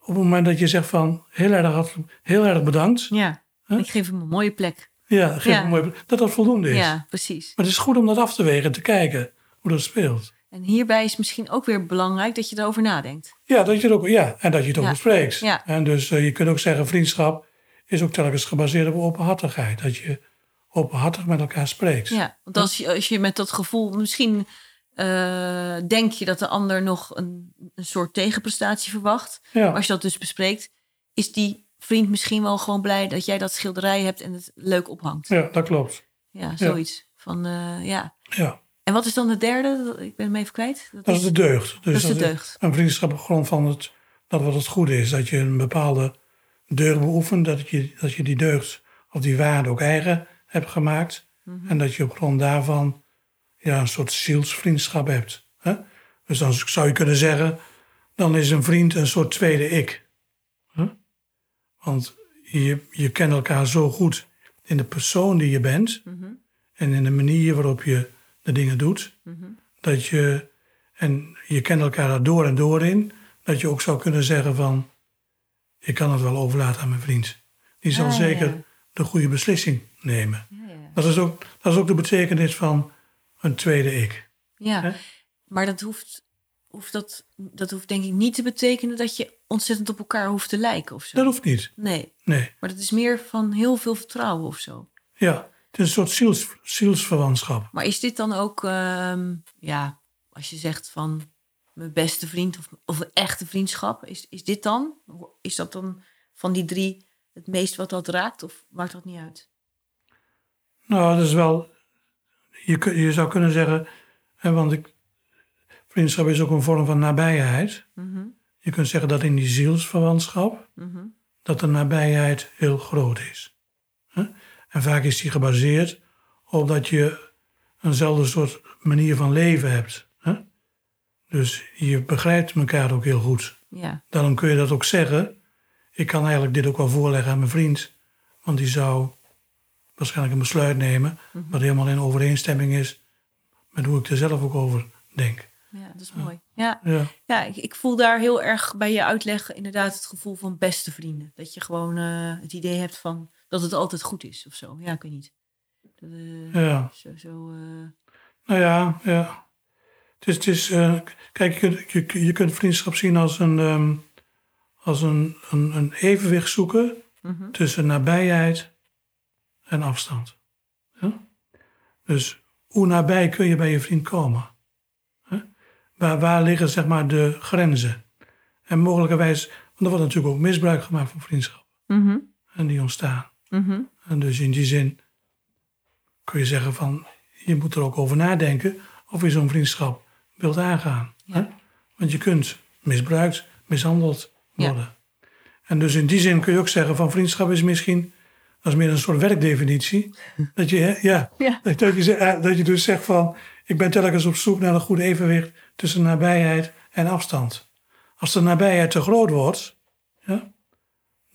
Speaker 2: op het moment dat je zegt van heel erg, heel erg bedankt,
Speaker 1: Ja, ik geef hem een mooie plek.
Speaker 2: ja, geef
Speaker 1: Ja.
Speaker 2: mooi, dat dat voldoende is.
Speaker 1: Ja, precies.
Speaker 2: Maar het is goed om dat af te wegen en te kijken hoe dat speelt.
Speaker 1: En hierbij is misschien ook weer belangrijk dat je erover nadenkt.
Speaker 2: Ja, dat je het ook, ja en dat je het ook
Speaker 1: Ja.
Speaker 2: bespreekt.
Speaker 1: Ja.
Speaker 2: En dus eh, je kunt ook zeggen, vriendschap is ook telkens gebaseerd op openhartigheid. Dat je openhartig met elkaar spreekt.
Speaker 1: Ja, want als je, als je met dat gevoel, misschien eh, denk je dat de ander nog een, een soort tegenprestatie verwacht.
Speaker 2: Ja.
Speaker 1: Als je dat dus bespreekt, is die vriend misschien wel gewoon blij dat jij dat schilderij hebt en het leuk ophangt.
Speaker 2: ja, dat klopt.
Speaker 1: Ja, zoiets. Van, eh, ja.
Speaker 2: Ja,
Speaker 1: En wat is dan de derde? Ik ben hem even kwijt.
Speaker 2: dat is de deugd. Dus
Speaker 1: dat is de deugd.
Speaker 2: Een vriendschap op grond van het, dat wat het goede is. Dat je een bepaalde deugd beoefent. Dat je, dat je die deugd of die waarde ook eigen hebt gemaakt.
Speaker 1: Mhm.
Speaker 2: En dat je op grond daarvan ja, een soort zielsvriendschap hebt. Hè? Dus dan zou je kunnen zeggen, dan is een vriend een soort tweede ik. Hè? Want je, je kent elkaar zo goed in de persoon die je bent
Speaker 1: Mhm.
Speaker 2: en in de manier waarop je de dingen doet,
Speaker 1: Mhm.
Speaker 2: dat je, en je kent elkaar daar door en door in, dat je ook zou kunnen zeggen van, ik kan het wel overlaten aan mijn vriend. Die zal
Speaker 1: Ah, ja.
Speaker 2: zeker de goede beslissing nemen.
Speaker 1: Ja, ja.
Speaker 2: Dat is, ook, dat is ook de betekenis van een tweede ik.
Speaker 1: Ja, maar dat hoeft, hoeft dat, dat hoeft denk ik niet te betekenen dat je ontzettend op elkaar hoeft te lijken of zo.
Speaker 2: Dat hoeft niet.
Speaker 1: Nee,
Speaker 2: Nee.
Speaker 1: maar dat is meer van heel veel vertrouwen of zo.
Speaker 2: Ja, het is een soort ziels, zielsverwantschap.
Speaker 1: Maar is dit dan ook, ehm, ja, als je zegt van mijn beste vriend of, of een echte vriendschap, is, is dit dan? Is dat dan van die drie het meest wat dat raakt of maakt dat niet uit?
Speaker 2: Nou, dat is wel. Je, je zou kunnen zeggen. Hè, want ik, vriendschap is ook een vorm van nabijheid.
Speaker 1: Mhm,
Speaker 2: Je kunt zeggen dat in die zielsverwantschap.
Speaker 1: mhm,
Speaker 2: dat de nabijheid heel groot is. En vaak is die gebaseerd op dat je eenzelfde soort manier van leven hebt. Hè? Dus je begrijpt elkaar ook heel goed.
Speaker 1: Ja.
Speaker 2: Daarom kun je dat ook zeggen. Ik kan eigenlijk dit ook wel voorleggen aan mijn vriend. Want die zou waarschijnlijk een besluit nemen... wat helemaal in overeenstemming is met hoe ik er zelf ook over denk.
Speaker 1: ja, dat is mooi. Ja,
Speaker 2: Ja,
Speaker 1: ja ik, ik voel daar heel erg bij je uitleg inderdaad het gevoel van beste vrienden. Dat je gewoon eh, het idee hebt van dat het altijd goed is of zo. Ja, ik weet niet. Dat, eh,
Speaker 2: ja.
Speaker 1: Zo, zo, eh,
Speaker 2: Nou ja, ja. Het is, het is, eh, kijk, je, kunt- je, je kunt vriendschap zien als een, ehm, als een, een, een evenwicht zoeken
Speaker 1: mhm.
Speaker 2: tussen nabijheid en afstand. Ja? Dus hoe nabij kun je bij je vriend komen? Waar, waar liggen zeg maar de grenzen? En mogelijkerwijs, want er wordt natuurlijk ook misbruik gemaakt van vriendschap.
Speaker 1: Mhm,
Speaker 2: En die ontstaan.
Speaker 1: Mhm.
Speaker 2: En dus in die zin kun je zeggen van, je moet er ook over nadenken of je zo'n vriendschap wilt aangaan. Hè? Want je kunt misbruikt, mishandeld
Speaker 1: Ja.
Speaker 2: worden. En dus in die zin kun je ook zeggen van vriendschap is misschien, dat is meer een soort werkdefinitie. dat, je, ja,
Speaker 1: Ja.
Speaker 2: Dat, dat, je, eh, dat je dus zegt van, ik ben telkens op zoek naar een goed evenwicht tussen nabijheid en afstand. Als de nabijheid te groot wordt, ja,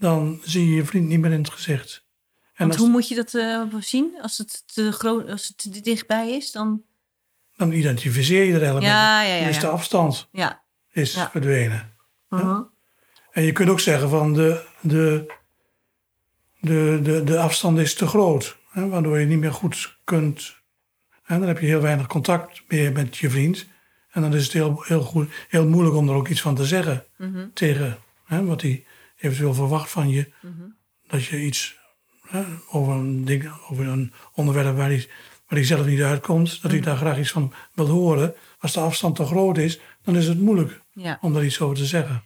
Speaker 2: dan zie je je vriend niet meer in het gezicht. En
Speaker 1: Want hoe moet je dat eh, zien? Als het te groot, als het te dichtbij is, dan.
Speaker 2: dan identificeer je er eigenlijk
Speaker 1: Ja, ja, ja.
Speaker 2: de afstand
Speaker 1: Ja.
Speaker 2: is verdwenen.
Speaker 1: Mhm.
Speaker 2: En je kunt ook zeggen van de, de, de, de, de afstand is te groot. Hè, waardoor je niet meer goed kunt. En dan heb je heel weinig contact meer met je vriend. En dan is het heel, heel, goed, heel moeilijk om er ook iets van te zeggen.
Speaker 1: Mhm.
Speaker 2: Tegen hè, wat hij eventueel verwacht van je.
Speaker 1: Mhm.
Speaker 2: Dat je iets hè, over, een ding, over een onderwerp waar hij, waar hij zelf niet uitkomt. Dat hij daar graag iets van wil horen. Als de afstand te groot is, dan is het moeilijk
Speaker 1: Ja.
Speaker 2: om daar iets over te zeggen.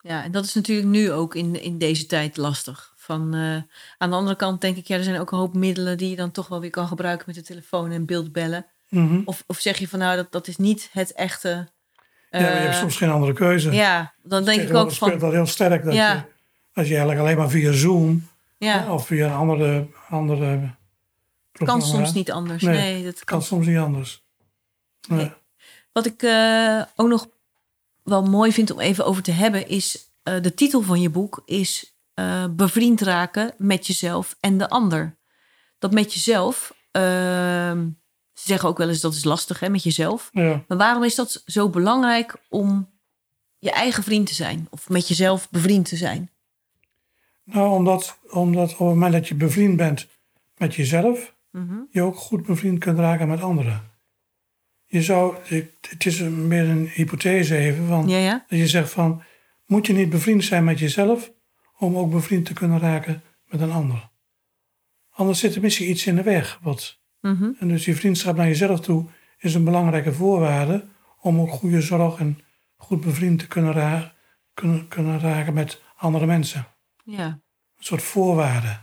Speaker 1: ja, en dat is natuurlijk nu ook in, in deze tijd lastig. Van, eh, aan de andere kant denk ik, ja, er zijn ook een hoop middelen die je dan toch wel weer kan gebruiken met de telefoon en beeldbellen.
Speaker 2: Mhm.
Speaker 1: Of, of zeg je van nou, dat, dat is niet het echte.
Speaker 2: Ja, maar je hebt
Speaker 1: eh,
Speaker 2: soms geen andere keuze.
Speaker 1: ja, dan denk ik ook
Speaker 2: Tegenwoordig speelt
Speaker 1: van.
Speaker 2: dat heel sterk. Dat,
Speaker 1: Ja.
Speaker 2: je, dat je eigenlijk alleen maar via Zoom
Speaker 1: Ja,
Speaker 2: of via een andere, andere
Speaker 1: kan
Speaker 2: programma-
Speaker 1: soms niet anders.
Speaker 2: Nee,
Speaker 1: Nee, dat kan
Speaker 2: Kan soms niet anders. Nee.
Speaker 1: Nee. Wat ik eh, ook nog wel mooi vind om even over te hebben, is eh, de titel van je boek is Bevriend raken met jezelf en de ander. Dat met jezelf, ehm, ze zeggen ook wel eens dat is lastig hè, met jezelf.
Speaker 2: Ja.
Speaker 1: Maar waarom is dat zo belangrijk om je eigen vriend te zijn? Of met jezelf bevriend te zijn?
Speaker 2: Nou, omdat, omdat op het moment dat je bevriend bent met jezelf,
Speaker 1: Mhm.
Speaker 2: je ook goed bevriend kunt raken met anderen. Je zou, het is meer een hypothese even, van,
Speaker 1: Ja, ja?
Speaker 2: dat je zegt van, moet je niet bevriend zijn met jezelf om ook bevriend te kunnen raken met een ander? Anders zit er misschien iets in de weg. Wat,
Speaker 1: Mhm.
Speaker 2: en dus die vriendschap naar jezelf toe is een belangrijke voorwaarde om ook goede zorg en goed bevriend te kunnen, ra- kunnen, kunnen raken met andere mensen.
Speaker 1: Ja.
Speaker 2: Een soort voorwaarde.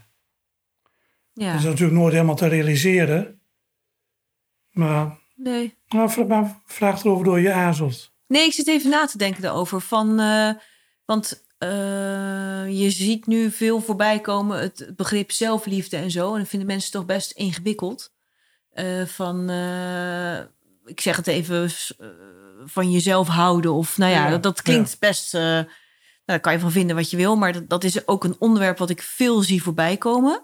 Speaker 1: ja.
Speaker 2: Dat is natuurlijk nooit helemaal te realiseren. Maar,
Speaker 1: Nee.
Speaker 2: maar vraag erover door je aarzelt.
Speaker 1: Nee, ik zit even na te denken daarover. Van, eh, want eh, je ziet nu veel voorbij komen het begrip zelfliefde en zo. En dat vinden mensen toch best ingewikkeld. Eh, van, eh, ik zeg het even, eh, van jezelf houden. Of nou ja,
Speaker 2: Ja,
Speaker 1: dat, dat klinkt best... nou, daar kan je van vinden wat je wil. Maar dat, dat is ook een onderwerp wat ik veel zie voorbij komen.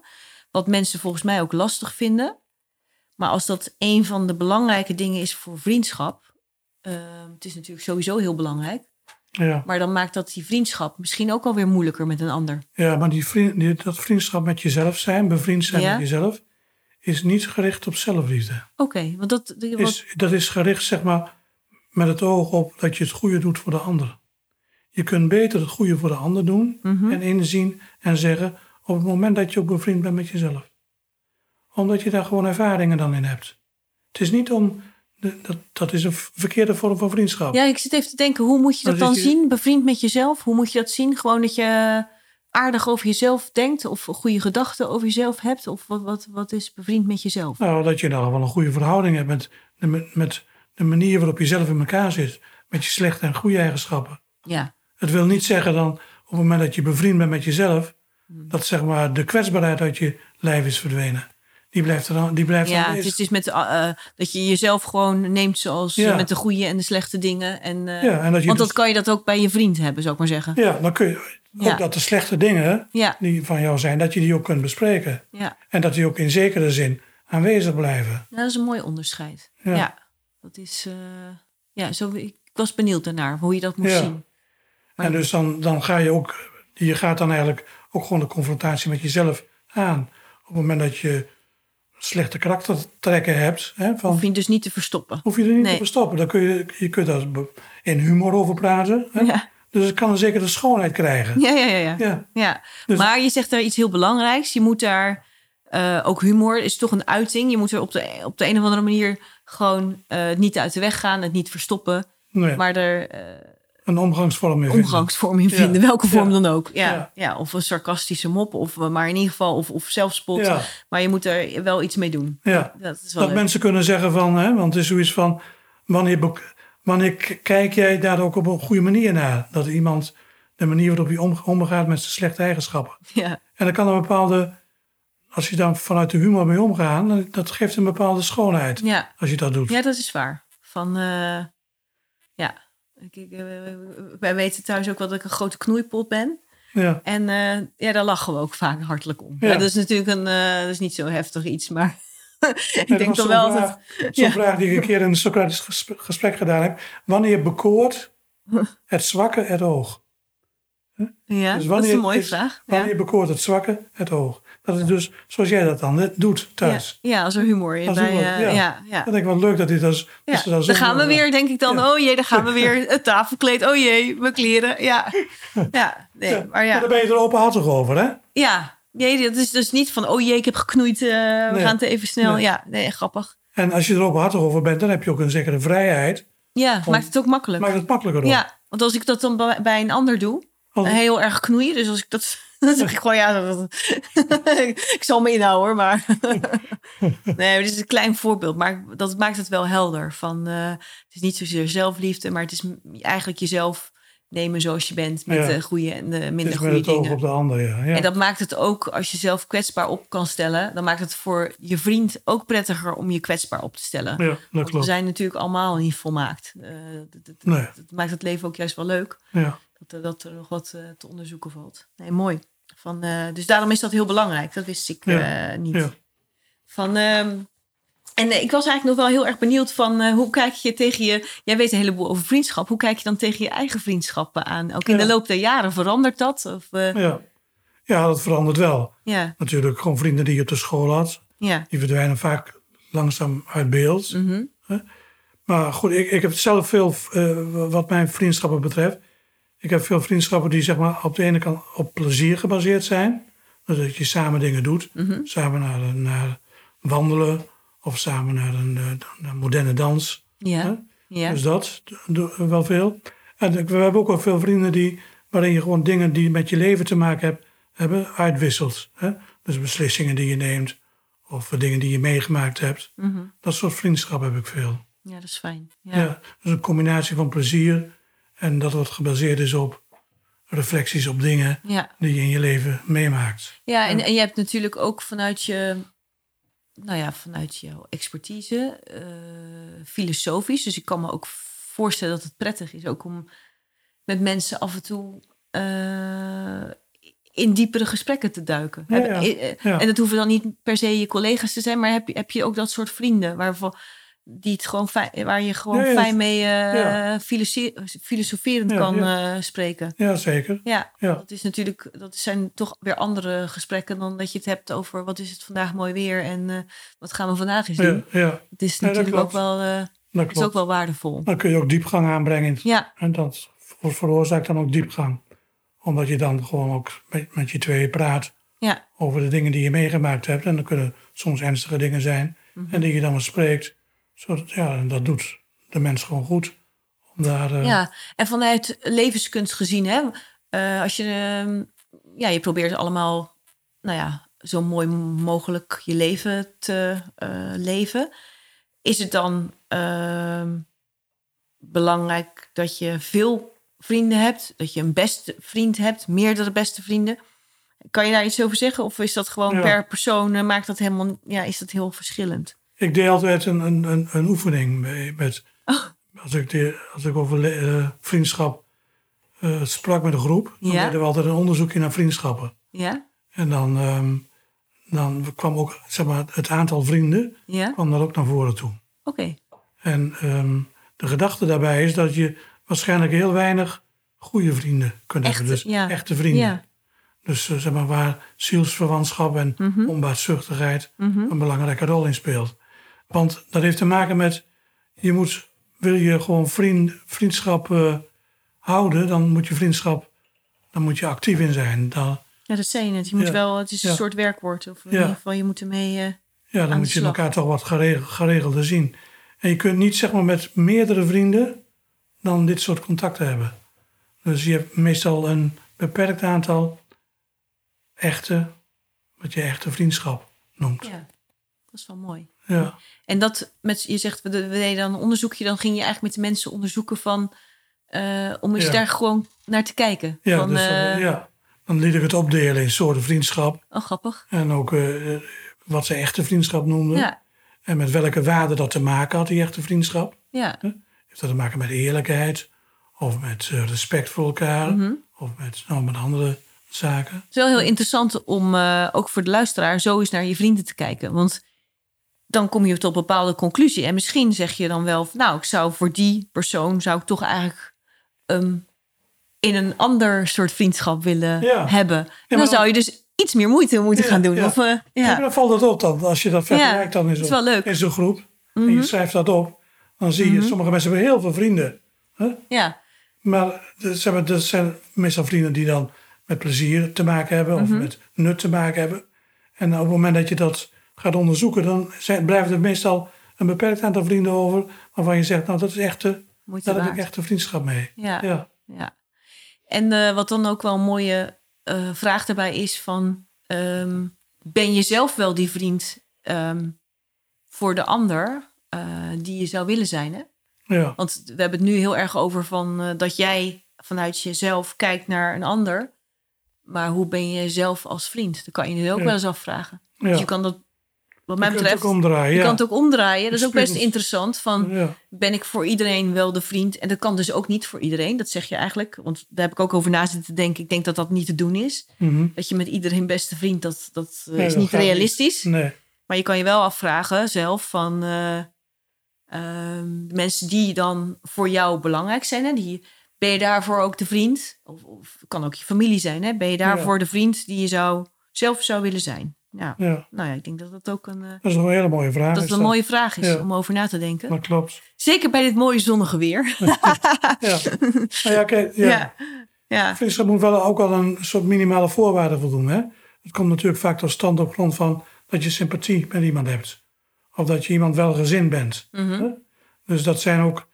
Speaker 1: Wat mensen volgens mij ook lastig vinden. Maar als dat een van de belangrijke dingen is voor vriendschap... Uh, het is natuurlijk sowieso heel belangrijk.
Speaker 2: Ja,
Speaker 1: Maar dan maakt dat die vriendschap misschien ook alweer moeilijker met een ander.
Speaker 2: ja maar die vriend, die, dat vriendschap met jezelf zijn, bevriend zijn
Speaker 1: Ja.
Speaker 2: met jezelf, is niet gericht op zelfliefde.
Speaker 1: Oké, want dat. wat-
Speaker 2: Is, dat is gericht, zeg maar, met het oog op dat je het goede doet voor de ander. Je kunt beter het goede voor de ander doen
Speaker 1: Mhm.
Speaker 2: en inzien en zeggen op het moment dat je ook bevriend bent met jezelf. Omdat je daar gewoon ervaringen dan in hebt. Het is niet om, dat, dat is een verkeerde vorm van vriendschap.
Speaker 1: Ja, ik zit even te denken, hoe moet je dat
Speaker 2: Dan
Speaker 1: dan
Speaker 2: zit je-
Speaker 1: zien? Bevriend met jezelf? Hoe moet je dat zien? Gewoon dat je aardig over jezelf denkt of goede gedachten over jezelf hebt? Of wat, wat, wat is bevriend met jezelf?
Speaker 2: Nou, dat je nou wel een goede verhouding hebt met de, met, met de manier waarop je zelf in elkaar zit. Met je slechte en goede eigenschappen.
Speaker 1: Ja,
Speaker 2: Het wil niet zeggen dan op het moment dat je bevriend bent met jezelf,
Speaker 1: Hmm.
Speaker 2: dat zeg maar de kwetsbaarheid uit je lijf is verdwenen. die blijft er dan, die blijft
Speaker 1: Ja,
Speaker 2: aanwezig.
Speaker 1: het is met eh, eh, dat je jezelf gewoon neemt zoals
Speaker 2: Ja.
Speaker 1: met de goede en de slechte dingen. En, eh,
Speaker 2: Ja, en dat je
Speaker 1: want
Speaker 2: dus-
Speaker 1: dat kan je dat ook bij je vriend hebben, zou ik maar zeggen.
Speaker 2: Ja, dan kun je ook dat de slechte dingen
Speaker 1: Ja,
Speaker 2: die van jou zijn, dat je die ook kunt bespreken.
Speaker 1: ja.
Speaker 2: En dat die ook in zekere zin aanwezig blijven.
Speaker 1: Dat is een mooi onderscheid.
Speaker 2: Ja.
Speaker 1: Dat is. eh, ja, zo, ik was benieuwd daarnaar hoe je dat moest zien. Maar-
Speaker 2: En dus dan, dan ga je ook, je gaat dan eigenlijk ook gewoon de confrontatie met jezelf aan. Op het moment dat je slechte karaktertrekken hebt, hè, van,
Speaker 1: Hoef je dus niet te verstoppen.
Speaker 2: hoef je er niet
Speaker 1: Nee.
Speaker 2: te verstoppen. Dan kun je, je kunt daar in humor over praten. Hè?
Speaker 1: Ja,
Speaker 2: Dus het kan een zekere schoonheid krijgen.
Speaker 1: ja, ja, ja. ja.
Speaker 2: Ja,
Speaker 1: ja.
Speaker 2: Dus-
Speaker 1: maar je zegt daar iets heel belangrijks. Je moet daar. eh, ook humor is toch een uiting. Je moet er op de, op de een of andere manier gewoon eh, niet uit de weg gaan, het niet verstoppen,
Speaker 2: nee,
Speaker 1: maar er eh,
Speaker 2: een omgangsvorm in vinden.
Speaker 1: omgangsvorm in
Speaker 2: Ja.
Speaker 1: vinden, welke vorm
Speaker 2: Ja.
Speaker 1: dan ook. Ja,
Speaker 2: Ja.
Speaker 1: ja. of een sarcastische mop, of maar in ieder geval, of, of zelfspot. Maar je moet er wel iets mee doen.
Speaker 2: ja.
Speaker 1: Dat is wel
Speaker 2: Dat
Speaker 1: leuk.
Speaker 2: mensen kunnen zeggen van, hè, want het is zoiets van, wanneer, wanneer kijk jij daar ook op een goede manier naar? Dat iemand, de manier waarop hij om, omgaat met zijn slechte eigenschappen.
Speaker 1: Ja,
Speaker 2: En dan kan een bepaalde, als je dan vanuit de humor mee omgaat, dat geeft een bepaalde schoonheid
Speaker 1: ja.
Speaker 2: als je dat doet.
Speaker 1: ja, dat is waar. Van, eh, ja. Ik, ik, eh, wij weten thuis ook wel dat ik een grote knoeipot ben.
Speaker 2: Ja,
Speaker 1: En eh, ja, daar lachen we ook vaak hartelijk om.
Speaker 2: Ja.
Speaker 1: Ja. dat is natuurlijk een, dat is niet zo heftig iets, maar ik
Speaker 2: dat
Speaker 1: denk dan wel
Speaker 2: vraag-
Speaker 1: altijd...
Speaker 2: Zo'n
Speaker 1: Ja.
Speaker 2: vraag die ik een keer in een Socratisch gesprek, gesprek gedaan heb. Wanneer bekoort het zwakke het oog?
Speaker 1: Ja,
Speaker 2: Dus
Speaker 1: dat is een mooie
Speaker 2: is-
Speaker 1: vraag.
Speaker 2: Wanneer
Speaker 1: Ja.
Speaker 2: bekoort het zwakke het oog? Dat is dus zoals jij dat dan net doet thuis.
Speaker 1: Ja, ja, als er humor in.
Speaker 2: Als
Speaker 1: bij,
Speaker 2: humor,
Speaker 1: eh,
Speaker 2: ja.
Speaker 1: ja, ja.
Speaker 2: Dan denk ik wel leuk dat dit als...
Speaker 1: Ja,
Speaker 2: dat dat
Speaker 1: dan gaan we
Speaker 2: doen.
Speaker 1: weer, denk ik dan. Oh jee, dan gaan we weer het tafelkleed. Oh jee, mijn kleren. Ja, ja, nee,
Speaker 2: Ja,
Speaker 1: maar
Speaker 2: Maar
Speaker 1: ja.
Speaker 2: daar ben je er openhartig over, hè?
Speaker 1: Ja, nee, dat is dus niet van, oh jee, ik heb geknoeid. eh, we
Speaker 2: Nee.
Speaker 1: gaan het even snel.
Speaker 2: Nee.
Speaker 1: Ja, nee, grappig.
Speaker 2: En als je er openhartig over bent, dan heb je ook een zekere vrijheid.
Speaker 1: Ja, maakt het ook makkelijk.
Speaker 2: Maakt het makkelijker op.
Speaker 1: Ja, want als ik dat dan bij, een ander doe,
Speaker 2: Als-
Speaker 1: heel erg knoeien. Dus als ik dat, dan zeg ik gewoon, ja, dat, ik zal me inhouden hoor, maar... nee, dit is een klein voorbeeld, maar dat maakt het wel helder. Van, eh, het is niet zozeer zelfliefde, maar het is eigenlijk jezelf nemen zoals je bent. Met
Speaker 2: Ja.
Speaker 1: de goede en de minder goede
Speaker 2: het oog
Speaker 1: dingen.
Speaker 2: op de ander, ja. ja.
Speaker 1: En dat maakt het ook, als je zelf kwetsbaar op kan stellen... dan maakt het voor je vriend ook prettiger om je kwetsbaar op te stellen.
Speaker 2: ja, dat
Speaker 1: Want we zijn natuurlijk allemaal niet volmaakt. Eh, dat, dat-
Speaker 2: Nee.
Speaker 1: dat maakt het leven ook juist wel leuk
Speaker 2: Ja.
Speaker 1: dat, er- dat er nog wat eh, te onderzoeken valt. Nee, mooi. Van, eh, dus daarom is dat heel belangrijk. Dat wist ik eh, niet. Van, ehm, en eh, ik was eigenlijk nog wel heel erg benieuwd van eh, hoe kijk je tegen je... Jij weet een heleboel over vriendschap. Hoe kijk je dan tegen je eigen vriendschappen aan? Ook in
Speaker 2: Ja.
Speaker 1: de loop der jaren verandert dat? Of, eh,
Speaker 2: Ja. ja, dat verandert wel.
Speaker 1: ja,
Speaker 2: Natuurlijk, gewoon vrienden die je op de school had,
Speaker 1: ja.
Speaker 2: die verdwijnen vaak langzaam uit beeld.
Speaker 1: Mhm.
Speaker 2: Maar goed, ik, ik heb zelf veel, wat mijn vriendschappen betreft. Ik heb veel vriendschappen die zeg maar, op de ene kant op plezier gebaseerd zijn. Dus dat je samen dingen doet.
Speaker 1: Mhm.
Speaker 2: Samen naar wandelen of samen naar een, eh, naar moderne dans.
Speaker 1: Ja. Ja.
Speaker 2: Dus dat wel veel. En we hebben ook wel veel vrienden die, waarin je gewoon dingen die met je leven te maken hebben, hebben uitwisselt. Hè? Dus beslissingen die je neemt of dingen die je meegemaakt hebt.
Speaker 1: Mhm.
Speaker 2: Dat soort vriendschap heb ik veel.
Speaker 1: ja, dat is fijn. Ja.
Speaker 2: Ja. dus een combinatie van plezier en dat wat gebaseerd is op reflecties op dingen
Speaker 1: ja.
Speaker 2: die je in je leven meemaakt.
Speaker 1: Ja, en, en je hebt natuurlijk ook vanuit je, nou ja, vanuit jouw expertise, eh, filosofisch. Dus ik kan me ook voorstellen dat het prettig is ook om met mensen af en toe eh, in diepere gesprekken te duiken.
Speaker 2: Ja,
Speaker 1: eh,
Speaker 2: Ja.
Speaker 1: En dat hoeven dan niet per se je collega's te zijn, maar heb je, heb je ook dat soort vrienden waarvan die het gewoon fijn, waar je gewoon
Speaker 2: Ja,
Speaker 1: fijn mee
Speaker 2: Ja.
Speaker 1: filose- filosoferend
Speaker 2: Ja,
Speaker 1: kan eh, spreken.
Speaker 2: Ja, zeker.
Speaker 1: Ja,
Speaker 2: Ja.
Speaker 1: dat is natuurlijk, dat zijn toch weer andere gesprekken dan dat je het hebt over wat is het vandaag mooi weer en eh, wat gaan we vandaag eens doen.
Speaker 2: Ja,
Speaker 1: Het is natuurlijk ook wel,
Speaker 2: dat
Speaker 1: is ook wel waardevol.
Speaker 2: Dan kun je ook diepgang aanbrengen.
Speaker 1: Ja,
Speaker 2: En dat ver- veroorzaakt dan ook diepgang. Omdat je dan gewoon ook met, met je tweeën praat
Speaker 1: ja,
Speaker 2: over de dingen die je meegemaakt hebt. En dat kunnen soms ernstige dingen zijn.
Speaker 1: Mhm.
Speaker 2: En die je dan bespreekt. Zodat, ja, dat doet de mens gewoon goed. Om daar, eh,
Speaker 1: ja. En vanuit levenskunst gezien, hè, eh, als je, ehm, ja, je probeert allemaal, nou ja, zo mooi mogelijk je leven te eh, leven. Is het dan ehm, belangrijk dat je veel vrienden hebt, dat je een beste vriend hebt, meerdere beste vrienden? kan je daar iets over zeggen? Of is dat gewoon
Speaker 2: Ja.
Speaker 1: per persoon, maakt dat helemaal, ja, is dat heel verschillend?
Speaker 2: Ik deed altijd een, een, een, een oefening mee, met,
Speaker 1: Oh.
Speaker 2: als, ik de, als ik over eh, vriendschap eh, sprak met een groep. Dan
Speaker 1: Ja.
Speaker 2: deden we altijd een onderzoekje naar vriendschappen.
Speaker 1: Ja?
Speaker 2: En dan, ehm, dan kwam ook zeg maar, het aantal vrienden
Speaker 1: Ja?
Speaker 2: kwam dan ook naar voren toe.
Speaker 1: Oké.
Speaker 2: En ehm, de gedachte daarbij is dat je waarschijnlijk heel weinig goede vrienden kunt
Speaker 1: Echte,
Speaker 2: hebben. Dus
Speaker 1: ja.
Speaker 2: echte vrienden.
Speaker 1: Ja.
Speaker 2: Dus eh, zeg maar waar zielsverwantschap en
Speaker 1: Mhm.
Speaker 2: onbaatzuchtigheid
Speaker 1: Mhm.
Speaker 2: een belangrijke rol in speelt. Want dat heeft te maken met, je moet, wil je gewoon vriend, vriendschap eh, houden, dan moet je vriendschap, dan moet je actief in zijn. Dan,
Speaker 1: Ja, dat zei je net. Je moet
Speaker 2: Ja.
Speaker 1: wel, het is een
Speaker 2: Ja.
Speaker 1: soort werkwoord. Of in
Speaker 2: Ja.
Speaker 1: ieder geval, je moet ermee... eh,
Speaker 2: ja, dan moet je elkaar toch wat geregeld, geregelder zien. En je kunt niet zeg maar met meerdere vrienden dan dit soort contacten hebben. Dus je hebt meestal een beperkt aantal echte, wat je echte vriendschap noemt.
Speaker 1: ja, dat is wel mooi.
Speaker 2: Ja,
Speaker 1: En dat, met, je zegt, we, deden dan een onderzoekje. Dan ging je eigenlijk met de mensen onderzoeken van... eh, om eens
Speaker 2: Ja.
Speaker 1: daar gewoon naar te kijken.
Speaker 2: ja,
Speaker 1: van,
Speaker 2: dus,
Speaker 1: eh,
Speaker 2: dan, ja. dan liet ik het opdelen in soorten vriendschap.
Speaker 1: Oh, grappig.
Speaker 2: En ook eh, wat ze echte vriendschap noemden.
Speaker 1: Ja,
Speaker 2: En met welke waarde dat te maken had, die echte vriendschap.
Speaker 1: ja.
Speaker 2: Heeft dat te maken met eerlijkheid? Of met respect voor elkaar?
Speaker 1: Mhm.
Speaker 2: Of met, nou, met andere zaken?
Speaker 1: Het is wel heel interessant om ook voor de luisteraar zo eens naar je vrienden te kijken. Want dan kom je tot een bepaalde conclusie. En misschien zeg je dan wel, nou, ik zou voor die persoon zou ik toch eigenlijk ehm, in een ander soort vriendschap willen
Speaker 2: Ja.
Speaker 1: hebben. En dan,
Speaker 2: dan-
Speaker 1: zou je dus iets meer moeite moeten
Speaker 2: Ja,
Speaker 1: gaan doen.
Speaker 2: ja.
Speaker 1: Of, eh,
Speaker 2: Ja. dan valt dat op dan. Als je dat vergelijkt dan in zo'n
Speaker 1: leuk.
Speaker 2: in zo'n groep. En
Speaker 1: Mhm.
Speaker 2: je schrijft dat op. Dan zie je, sommige mensen hebben heel veel vrienden. Hè?
Speaker 1: ja,
Speaker 2: Maar dat zijn, dat zijn meestal vrienden die dan met plezier te maken hebben. Of
Speaker 1: Mhm.
Speaker 2: met nut te maken hebben. En op het moment dat je dat gaat onderzoeken. Dan zijn, blijft er meestal een beperkt aantal vrienden over. Waarvan je zegt, nou dat is echte,
Speaker 1: moeite
Speaker 2: daar heb
Speaker 1: waard.
Speaker 2: ik echt een vriendschap mee.
Speaker 1: Ja.
Speaker 2: Ja.
Speaker 1: Ja. En eh, wat dan ook wel een mooie eh, vraag daarbij is van... ehm, ben je zelf wel die vriend ehm, voor de ander eh, die je zou willen zijn? Hè?
Speaker 2: Ja.
Speaker 1: Want we hebben het nu heel erg over van, dat jij vanuit jezelf kijkt naar een ander. Maar hoe ben je zelf als vriend? Dat kan je je ook
Speaker 2: Ja.
Speaker 1: wel eens afvragen.
Speaker 2: Ja.
Speaker 1: Dus je kan dat, wat mij
Speaker 2: je kunt het
Speaker 1: betreft,
Speaker 2: ook omdraaien.
Speaker 1: je
Speaker 2: ja.
Speaker 1: kan het ook omdraaien. Dat is ook best interessant. Van,
Speaker 2: ja.
Speaker 1: ben ik voor iedereen wel de vriend? En dat kan dus ook niet voor iedereen. Dat zeg je eigenlijk. Want daar heb ik ook over na zitten denken. Ik denk dat dat niet te doen is.
Speaker 2: Mhm.
Speaker 1: Dat je met iedereen beste vriend, dat, dat eh,
Speaker 2: Nee,
Speaker 1: is
Speaker 2: dat
Speaker 1: niet realistisch.
Speaker 2: Nee.
Speaker 1: Maar je kan je wel afvragen zelf van... de mensen die dan voor jou belangrijk zijn. Hè, die, ben je daarvoor ook de vriend? Of, of het kan ook je familie zijn. Hè? Ben je daarvoor de vriend die je zou, zelf zou willen zijn? Ja.
Speaker 2: Ja.
Speaker 1: Nou ja, ik denk dat dat ook een, eh,
Speaker 2: Dat is een hele mooie vraag.
Speaker 1: dat
Speaker 2: is
Speaker 1: het een mooie vraag is
Speaker 2: Ja.
Speaker 1: om over na te denken.
Speaker 2: Dat klopt.
Speaker 1: Zeker bij dit mooie zonnige weer.
Speaker 2: Ja. nou ja, kijk, ja.
Speaker 1: ja. ja.
Speaker 2: Moet wel ook wel een soort minimale voorwaarden voldoen. Hè? Het komt natuurlijk vaak tot stand op grond van dat je sympathie met iemand hebt. Of dat je iemand wel gezind bent.
Speaker 1: Mhm.
Speaker 2: hè? Dus dat zijn ook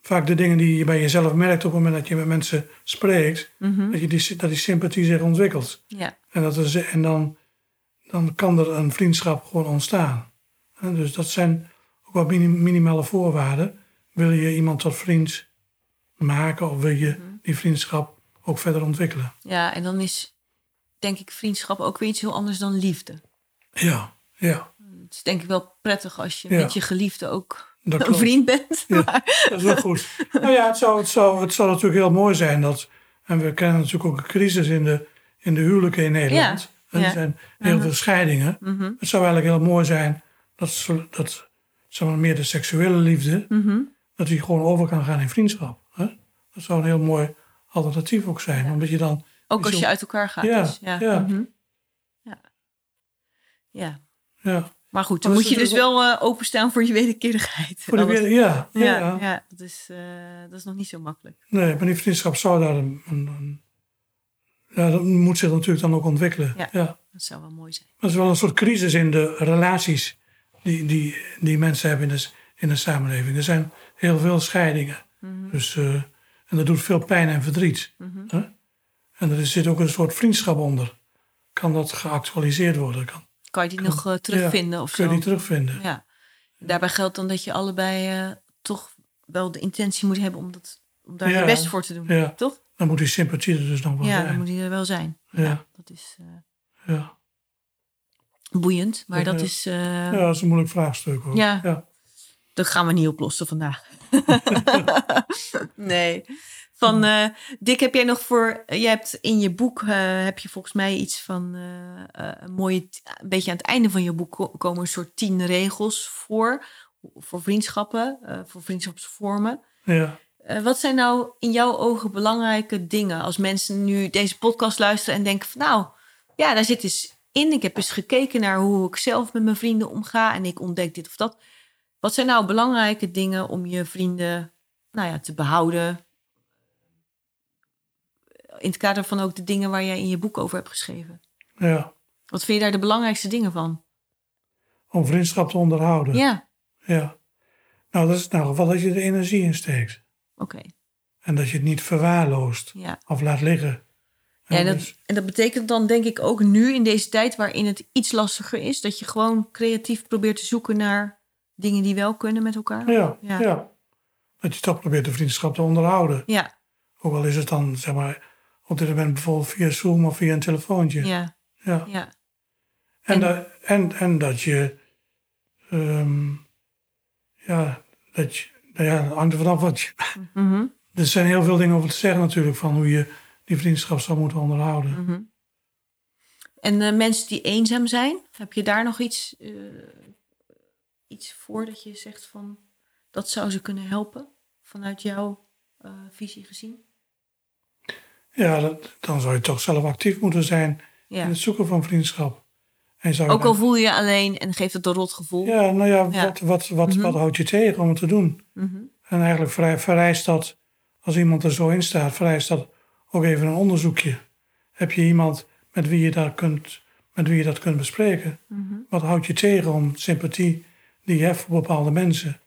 Speaker 2: vaak de dingen die je bij jezelf merkt op het moment dat je met mensen spreekt.
Speaker 1: Mhm.
Speaker 2: Dat, je die, dat die sympathie zich ontwikkelt.
Speaker 1: ja.
Speaker 2: En, dat er, en dan, dan kan er een vriendschap gewoon ontstaan. Dus dat zijn ook wat mini- minimale voorwaarden. Wil je iemand tot vriend maken of wil je
Speaker 1: Mhm.
Speaker 2: die vriendschap ook verder ontwikkelen?
Speaker 1: ja, en dan is denk ik vriendschap ook weer iets heel anders dan liefde.
Speaker 2: Ja, ja,
Speaker 1: Het is denk ik wel prettig als je
Speaker 2: Ja.
Speaker 1: met je geliefde ook
Speaker 2: dat
Speaker 1: een vriend bent.
Speaker 2: Ja.
Speaker 1: Maar-
Speaker 2: Dat is wel goed. nou ja, het zou, het, zou, het zou natuurlijk heel mooi zijn dat. En we kennen natuurlijk ook een crisis in de, in de huwelijken in Nederland.
Speaker 1: Ja,
Speaker 2: Er zijn heel veel scheidingen.
Speaker 1: Mhm,
Speaker 2: Het zou eigenlijk heel mooi zijn dat, dat zeg maar, meer de seksuele liefde.
Speaker 1: mhm.
Speaker 2: dat die gewoon over kan gaan in vriendschap. Hè? Dat zou een heel mooi alternatief ook zijn. Omdat je dan,
Speaker 1: Ook als je uit elkaar gaat.
Speaker 2: Ja,
Speaker 1: dus, ja.
Speaker 2: ja.
Speaker 1: ja. ja.
Speaker 2: ja,
Speaker 1: Maar goed, dan
Speaker 2: Maar
Speaker 1: moet je dus wel eh, openstaan voor je wederkerigheid.
Speaker 2: voor de, ja, ja,
Speaker 1: ja, dat, is, eh, dat is nog niet zo makkelijk.
Speaker 2: Nee, maar die vriendschap zou daar een, een, een- ja, dat moet zich natuurlijk dan ook ontwikkelen.
Speaker 1: Ja.
Speaker 2: Ja.
Speaker 1: Dat zou wel mooi zijn.
Speaker 2: Dat is wel een soort crisis in de relaties die, die, die mensen hebben in de, in de samenleving. Er zijn heel veel scheidingen.
Speaker 1: Mhm.
Speaker 2: Dus, eh, en dat doet veel pijn en verdriet.
Speaker 1: Mhm.
Speaker 2: Hè? En er zit ook een soort vriendschap onder. Kan dat geactualiseerd worden? Kan,
Speaker 1: Kan je die nog eh, terugvinden of
Speaker 2: kun je die terugvinden?
Speaker 1: Ja. Daarbij geldt dan dat je allebei eh, toch wel de intentie moet hebben om, dat, om daar
Speaker 2: Ja.
Speaker 1: je best voor te doen. Toch?
Speaker 2: Dan moet die sympathie er dus nog wel
Speaker 1: Ja,
Speaker 2: zijn.
Speaker 1: dan moet die er wel zijn.
Speaker 2: Ja.
Speaker 1: Ja, dat is, eh,
Speaker 2: Ja.
Speaker 1: Boeiend, maar
Speaker 2: Ja.
Speaker 1: dat is... eh,
Speaker 2: ja, dat is een moeilijk vraagstuk hoor.
Speaker 1: Ja.
Speaker 2: ja.
Speaker 1: Dat gaan we niet oplossen vandaag. nee. Van eh, Dick, heb jij nog voor. Jij hebt in je boek eh, heb je volgens mij iets van eh, eh, een mooie. Een beetje aan het einde van je boek ko- komen een soort tien regels voor. Voor vriendschappen, eh, voor vriendschapsvormen.
Speaker 2: ja.
Speaker 1: Eh, wat zijn nou in jouw ogen belangrijke dingen als mensen nu deze podcast luisteren en denken van nou, ja, daar zit eens in. Ik heb eens gekeken naar hoe ik zelf met mijn vrienden omga en ik ontdek dit of dat. Wat zijn nou belangrijke dingen om je vrienden nou ja, te behouden? In het kader van ook de dingen waar jij in je boek over hebt geschreven.
Speaker 2: ja.
Speaker 1: Wat vind je daar de belangrijkste dingen van?
Speaker 2: Om vriendschap te onderhouden.
Speaker 1: Ja,
Speaker 2: Ja. Nou, dat is nou geval dat je er energie in steekt. En dat je het niet verwaarloost
Speaker 1: Ja.
Speaker 2: of laat liggen.
Speaker 1: Ja,
Speaker 2: En
Speaker 1: dat,
Speaker 2: dus-
Speaker 1: en dat betekent dan denk ik ook nu in deze tijd waarin het iets lastiger is, dat je gewoon creatief probeert te zoeken naar dingen die wel kunnen met elkaar.
Speaker 2: ja,
Speaker 1: Ja.
Speaker 2: ja. Dat je toch probeert de vriendschap te onderhouden.
Speaker 1: Ja,
Speaker 2: Ook al is het dan, zeg maar, op dit moment bijvoorbeeld via Zoom of via een telefoontje.
Speaker 1: ja,
Speaker 2: Ja.
Speaker 1: ja.
Speaker 2: En,
Speaker 1: En-
Speaker 2: dat, en, en dat je, ehm, ja, dat je, nou ja, dat hangt er vanaf wat je,
Speaker 1: Mhm,
Speaker 2: er zijn heel veel dingen over te zeggen natuurlijk, van hoe je die vriendschap zou moeten onderhouden.
Speaker 1: mhm. En eh, mensen die eenzaam zijn, heb je daar nog iets, eh, iets voor dat je zegt van dat zou ze kunnen helpen vanuit jouw eh, visie gezien?
Speaker 2: Ja, dat- dan zou je toch zelf actief moeten zijn
Speaker 1: Ja.
Speaker 2: in het zoeken van vriendschap. En zou
Speaker 1: Ook al
Speaker 2: dan-
Speaker 1: voel je je alleen en geeft het een rot gevoel.
Speaker 2: Ja, nou ja,
Speaker 1: Ja.
Speaker 2: Wat, wat, wat,
Speaker 1: Mhm.
Speaker 2: wat houdt je tegen om het te doen?
Speaker 1: Mhm,
Speaker 2: En eigenlijk vereist dat, als iemand er zo in staat, vereist dat ook even een onderzoekje. Heb je iemand met wie je dat kunt, met wie je dat kunt bespreken?
Speaker 1: mhm.
Speaker 2: Wat houdt je tegen om sympathie die je hebt voor bepaalde mensen,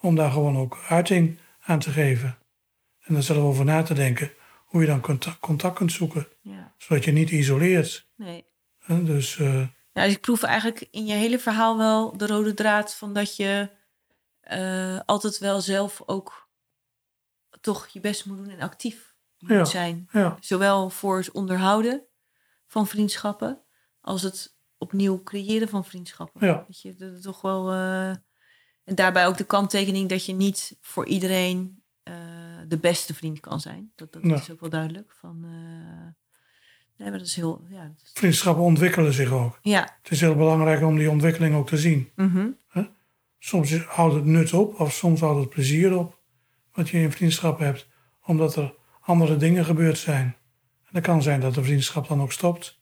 Speaker 2: om daar gewoon ook uiting aan te geven? En daar zelf over na te denken hoe je dan contact, contact kunt zoeken,
Speaker 1: Ja,
Speaker 2: zodat je niet isoleert.
Speaker 1: nee.
Speaker 2: hè. Dus eh,
Speaker 1: Ja, dus ik proef eigenlijk in je hele verhaal wel de rode draad van dat je eh, altijd wel zelf ook toch je best moet doen en actief moet
Speaker 2: Ja.
Speaker 1: zijn.
Speaker 2: ja,
Speaker 1: Zowel voor het onderhouden van vriendschappen als het opnieuw creëren van vriendschappen.
Speaker 2: Ja.
Speaker 1: Dat je er toch wel. eh, en daarbij ook de kanttekening dat je niet voor iedereen eh, de beste vriend kan zijn. Dat, dat
Speaker 2: Nee.
Speaker 1: is ook wel duidelijk. Van, nee, maar dat is heel. Ja, dat
Speaker 2: vriendschappen ontwikkelen zich ook.
Speaker 1: ja.
Speaker 2: Het is heel belangrijk om die ontwikkeling ook te zien.
Speaker 1: mhm.
Speaker 2: Soms houdt het nut op, of soms houdt het plezier op, wat je in vriendschap hebt, omdat er andere dingen gebeurd zijn. En het kan zijn dat de vriendschap dan ook stopt.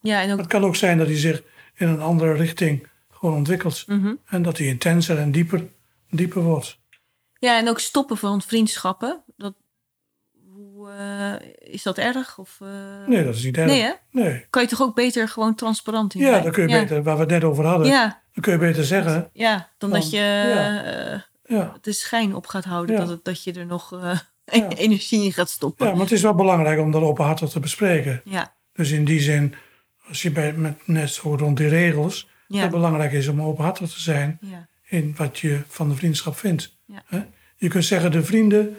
Speaker 1: ja, en ook
Speaker 2: Het kan ook zijn dat hij zich in een andere richting gewoon ontwikkelt.
Speaker 1: Mhm.
Speaker 2: En dat hij intenser en dieper, dieper wordt.
Speaker 1: Ja, en ook stoppen van vriendschappen. Dat, hoe, eh, is dat erg? Of, eh,
Speaker 2: Nee, dat is niet erg.
Speaker 1: Nee, hè?
Speaker 2: Nee.
Speaker 1: Kan je toch ook beter gewoon transparant in
Speaker 2: Ja, dan kun je
Speaker 1: ja.
Speaker 2: beter, waar we het net over hadden,
Speaker 1: Ja,
Speaker 2: dan kun je beter zeggen.
Speaker 1: ja, dan
Speaker 2: Van,
Speaker 1: dat je
Speaker 2: ja.
Speaker 1: eh, de schijn op gaat houden. Dat, het, dat je er nog eh, energie in gaat stoppen.
Speaker 2: ja, maar het is wel belangrijk om dat openhartig te bespreken.
Speaker 1: Ja,
Speaker 2: Dus in die zin, als je bij, met, net zo rond die regels, dat het belangrijk is om openhartig te zijn
Speaker 1: ja.
Speaker 2: in wat je van de vriendschap vindt. Je kunt zeggen, de vrienden,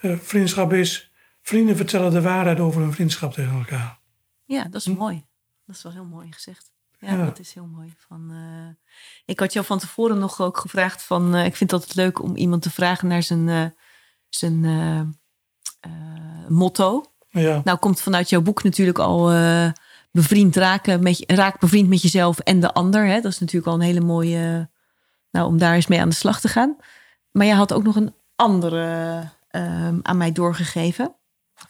Speaker 2: eh, vriendschap is, vrienden vertellen de waarheid over hun vriendschap tegen elkaar.
Speaker 1: ja, dat is mooi. Dat is wel heel mooi gezegd. Ja,
Speaker 2: Hm. Ja.
Speaker 1: dat is heel mooi. Van, eh, ik had jou van tevoren nog ook gevraagd van... eh, ik vind het altijd leuk om iemand te vragen naar zijn, eh, zijn motto.
Speaker 2: Ja,
Speaker 1: Nou komt vanuit jouw boek natuurlijk al bevriend raken met raak bevriend met jezelf en de ander. Hè? Dat is natuurlijk al een hele mooie, nou om daar eens mee aan de slag te gaan. Maar jij had ook nog een andere aan mij doorgegeven.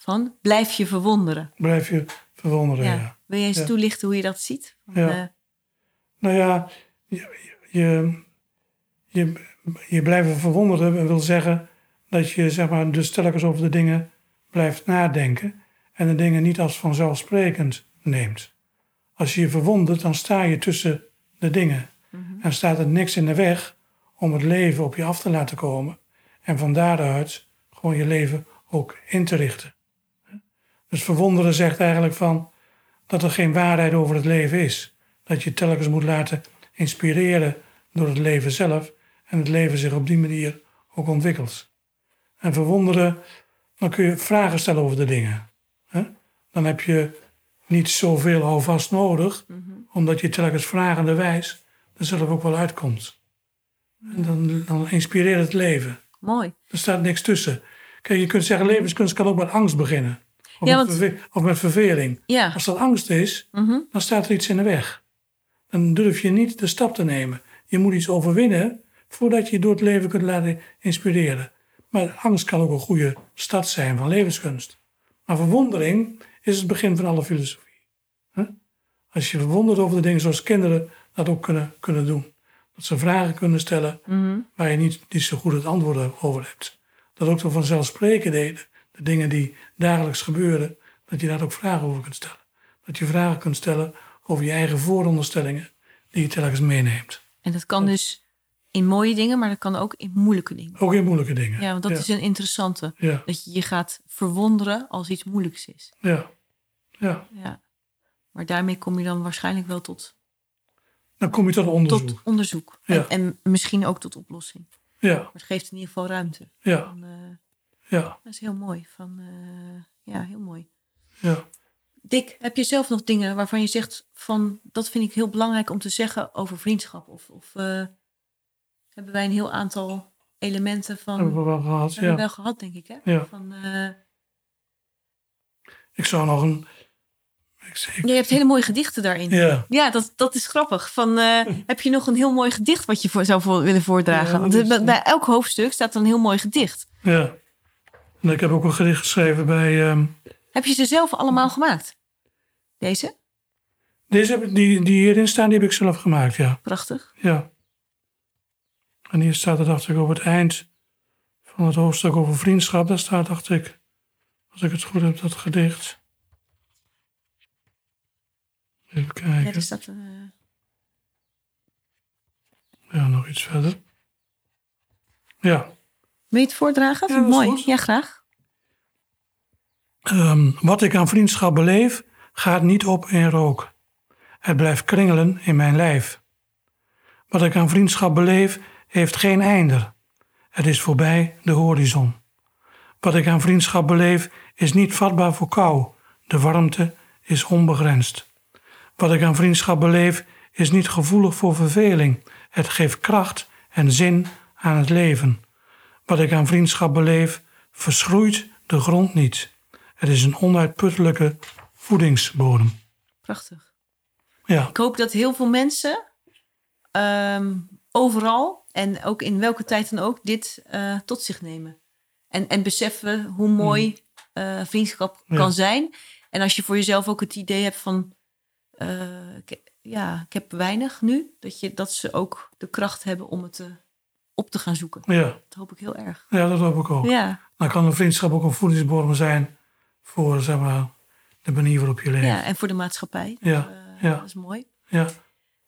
Speaker 1: Van blijf je verwonderen.
Speaker 2: blijf je verwonderen.
Speaker 1: Ja.
Speaker 2: Ja.
Speaker 1: Wil je eens
Speaker 2: Ja.
Speaker 1: toelichten hoe je dat ziet? Van,
Speaker 2: Ja.
Speaker 1: eh,
Speaker 2: Nou ja, je, je, je, je blijven verwonderen wil zeggen dat je zeg maar, dus telkens over de dingen blijft nadenken en de dingen niet als vanzelfsprekend neemt. Als je je verwondert, dan sta je tussen de dingen en staat er niks in de weg om het leven op je af te laten komen en van daaruit gewoon je leven ook in te richten. Dus verwonderen zegt eigenlijk van dat er geen waarheid over het leven is. Dat je telkens moet laten inspireren door het leven zelf en het leven zich op die manier ook ontwikkelt. En verwonderen, dan kun je vragen stellen over de dingen. Dan heb je niet zoveel houvast nodig,
Speaker 1: Mhm.
Speaker 2: omdat je telkens vragende wijs er zelf ook wel uitkomt. En dan, dan inspireert het leven.
Speaker 1: Mooi.
Speaker 2: Er staat niks tussen. Kijk, je kunt zeggen, levenskunst kan ook met angst beginnen. Of,
Speaker 1: Ja,
Speaker 2: met,
Speaker 1: want-
Speaker 2: verve- of met verveling.
Speaker 1: Ja.
Speaker 2: Als dat angst is,
Speaker 1: Mhm.
Speaker 2: dan staat er iets in de weg. Dan durf je niet de stap te nemen. Je moet iets overwinnen voordat je je door het leven kunt laten inspireren. Maar angst kan ook een goede start zijn van levenskunst. Maar verwondering is het begin van alle filosofie. Als je verwondert over de dingen zoals kinderen dat ook kunnen, kunnen doen. Dat ze vragen kunnen stellen
Speaker 1: Mhm.
Speaker 2: waar je niet, niet zo goed het antwoord over hebt. Dat ook zo vanzelfsprekend deden. De dingen die dagelijks gebeuren, dat je daar ook vragen over kunt stellen. Dat je vragen kunt stellen over je eigen vooronderstellingen die je telkens meeneemt.
Speaker 1: En dat kan dus in mooie dingen, maar dat kan ook in moeilijke dingen.
Speaker 2: Ook in moeilijke dingen.
Speaker 1: Ja, want dat
Speaker 2: ja.
Speaker 1: is een interessante.
Speaker 2: Ja,
Speaker 1: Dat je je gaat verwonderen als iets moeilijks is.
Speaker 2: ja, ja.
Speaker 1: Ja. Maar daarmee kom je dan waarschijnlijk wel tot,
Speaker 2: Dan kom je tot onderzoek.
Speaker 1: tot onderzoek.
Speaker 2: Ja.
Speaker 1: En, en misschien ook tot oplossing.
Speaker 2: Ja,
Speaker 1: Maar het geeft in ieder geval ruimte.
Speaker 2: ja,
Speaker 1: eh,
Speaker 2: ja,
Speaker 1: dat is heel mooi. Van, eh, ja, heel mooi.
Speaker 2: ja.
Speaker 1: Dick, heb je zelf nog dingen waarvan je zegt van dat vind ik heel belangrijk om te zeggen over vriendschap? Of, of eh, hebben wij een heel aantal elementen van
Speaker 2: Hebben we wel gehad.
Speaker 1: hebben we wel gehad, denk ik, hè?
Speaker 2: Ja.
Speaker 1: Van, eh,
Speaker 2: Ik zou nog een. Ik,
Speaker 1: je hebt hele mooie gedichten daarin.
Speaker 2: ja,
Speaker 1: Ja, dat, dat is grappig. Van, heb je nog een heel mooi gedicht wat je voor, zou voor, willen voordragen?
Speaker 2: Ja,
Speaker 1: Want bij, bij elk hoofdstuk staat een heel mooi gedicht.
Speaker 2: ja. En ik heb ook een gedicht geschreven bij. ehm,
Speaker 1: Heb je ze zelf allemaal gemaakt? Deze?
Speaker 2: deze heb ik, die, die hierin staan, die heb ik zelf gemaakt, ja.
Speaker 1: Prachtig.
Speaker 2: Ja. En hier staat er, dacht ik, op het eind van het hoofdstuk over vriendschap. Daar staat, dacht ik, als ik het goed heb, dat gedicht. Even
Speaker 1: Ja,
Speaker 2: kijken.
Speaker 1: er staat, eh,
Speaker 2: Ja, nog iets verder. Ja.
Speaker 1: Wil je het voordragen?
Speaker 2: Ja,
Speaker 1: mooi.
Speaker 2: goed.
Speaker 1: Ja, graag.
Speaker 2: Ehm, wat ik aan vriendschap beleef, gaat niet op in rook. Het blijft kringelen in mijn lijf. Wat ik aan vriendschap beleef, heeft geen einde. Het is voorbij de horizon. Wat ik aan vriendschap beleef, is niet vatbaar voor kou. De warmte is onbegrensd. Wat ik aan vriendschap beleef, is niet gevoelig voor verveling. Het geeft kracht en zin aan het leven. Wat ik aan vriendschap beleef, verschroeit de grond niet. Het is een onuitputtelijke voedingsbodem.
Speaker 1: Prachtig.
Speaker 2: Ja,
Speaker 1: Ik hoop dat heel veel mensen ehm, overal en ook in welke tijd dan ook dit eh, tot zich nemen. En, en beseffen hoe mooi eh, vriendschap
Speaker 2: Mm. Ja.
Speaker 1: kan zijn. En als je voor jezelf ook het idee hebt van, eh, ik, ja, ik heb weinig nu, dat, je, dat ze ook de kracht hebben om het eh, op te gaan zoeken.
Speaker 2: ja,
Speaker 1: Dat hoop ik heel erg.
Speaker 2: ja, dat hoop ik ook.
Speaker 1: Ja,
Speaker 2: Dan kan een vriendschap ook een voedingsbodem zijn voor zeg maar, de manier waarop je leeft.
Speaker 1: ja, en voor de maatschappij.
Speaker 2: Ja,
Speaker 1: Eh,
Speaker 2: ja.
Speaker 1: Dat is mooi.
Speaker 2: Ja.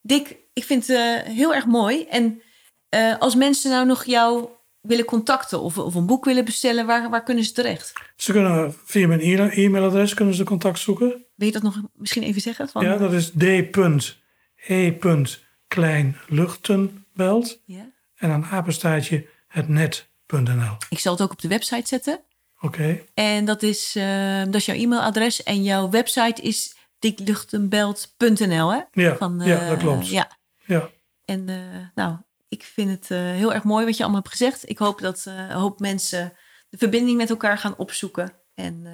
Speaker 1: Dick, ik vind het eh, heel erg mooi. En eh, als mensen nou nog jou willen contacten of, of een boek willen bestellen, waar, waar kunnen ze terecht?
Speaker 2: Ze kunnen via mijn e- e-mailadres kunnen ze contact zoeken.
Speaker 1: Wil je dat nog misschien even zeggen? Van,
Speaker 2: Ja, dat is d.e.kleinluchtenbelt
Speaker 1: Ja?
Speaker 2: En dan apenstaartje het net.nl.
Speaker 1: Ik zal het ook op de website zetten.
Speaker 2: Oké,
Speaker 1: En dat is, eh, dat is jouw e-mailadres. En jouw website is dickluchtenbelt.nl, hè?
Speaker 2: ja,
Speaker 1: Van,
Speaker 2: ja,
Speaker 1: eh,
Speaker 2: dat klopt.
Speaker 1: Ja.
Speaker 2: Ja.
Speaker 1: En eh, nou, ik vind het eh, heel erg mooi wat je allemaal hebt gezegd. Ik hoop dat een hoop mensen de verbinding met elkaar gaan opzoeken. En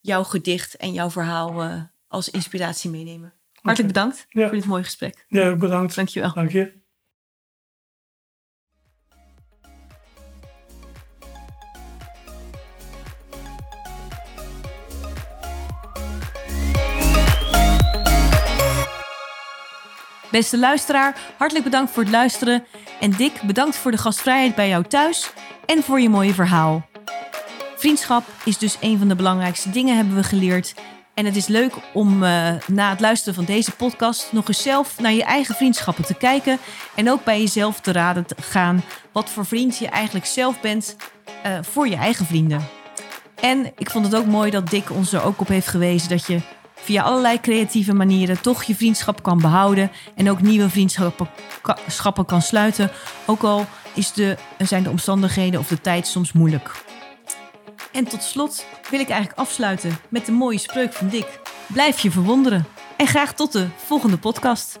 Speaker 1: jouw gedicht en jouw verhaal als inspiratie meenemen. Hartelijk bedankt
Speaker 2: Ja.
Speaker 1: voor dit mooie gesprek.
Speaker 2: Ja, bedankt.
Speaker 1: Dankjewel.
Speaker 2: Dank je.
Speaker 1: Beste luisteraar, hartelijk bedankt voor het luisteren. En Dick, bedankt voor de gastvrijheid bij jou thuis en voor je mooie verhaal. Vriendschap is dus een van de belangrijkste dingen, hebben we geleerd. En het is leuk om eh, na het luisteren van deze podcast nog eens zelf naar je eigen vriendschappen te kijken. En ook bij jezelf te raden te gaan wat voor vriend je eigenlijk zelf bent eh, voor je eigen vrienden. En ik vond het ook mooi dat Dick ons er ook op heeft gewezen dat je via allerlei creatieve manieren toch je vriendschap kan behouden en ook nieuwe vriendschappen ka- schappen kan sluiten, ook al is de, zijn de omstandigheden of de tijd soms moeilijk. En tot slot wil ik eigenlijk afsluiten met de mooie spreuk van Dick. Blijf je verwonderen. En graag tot de volgende podcast.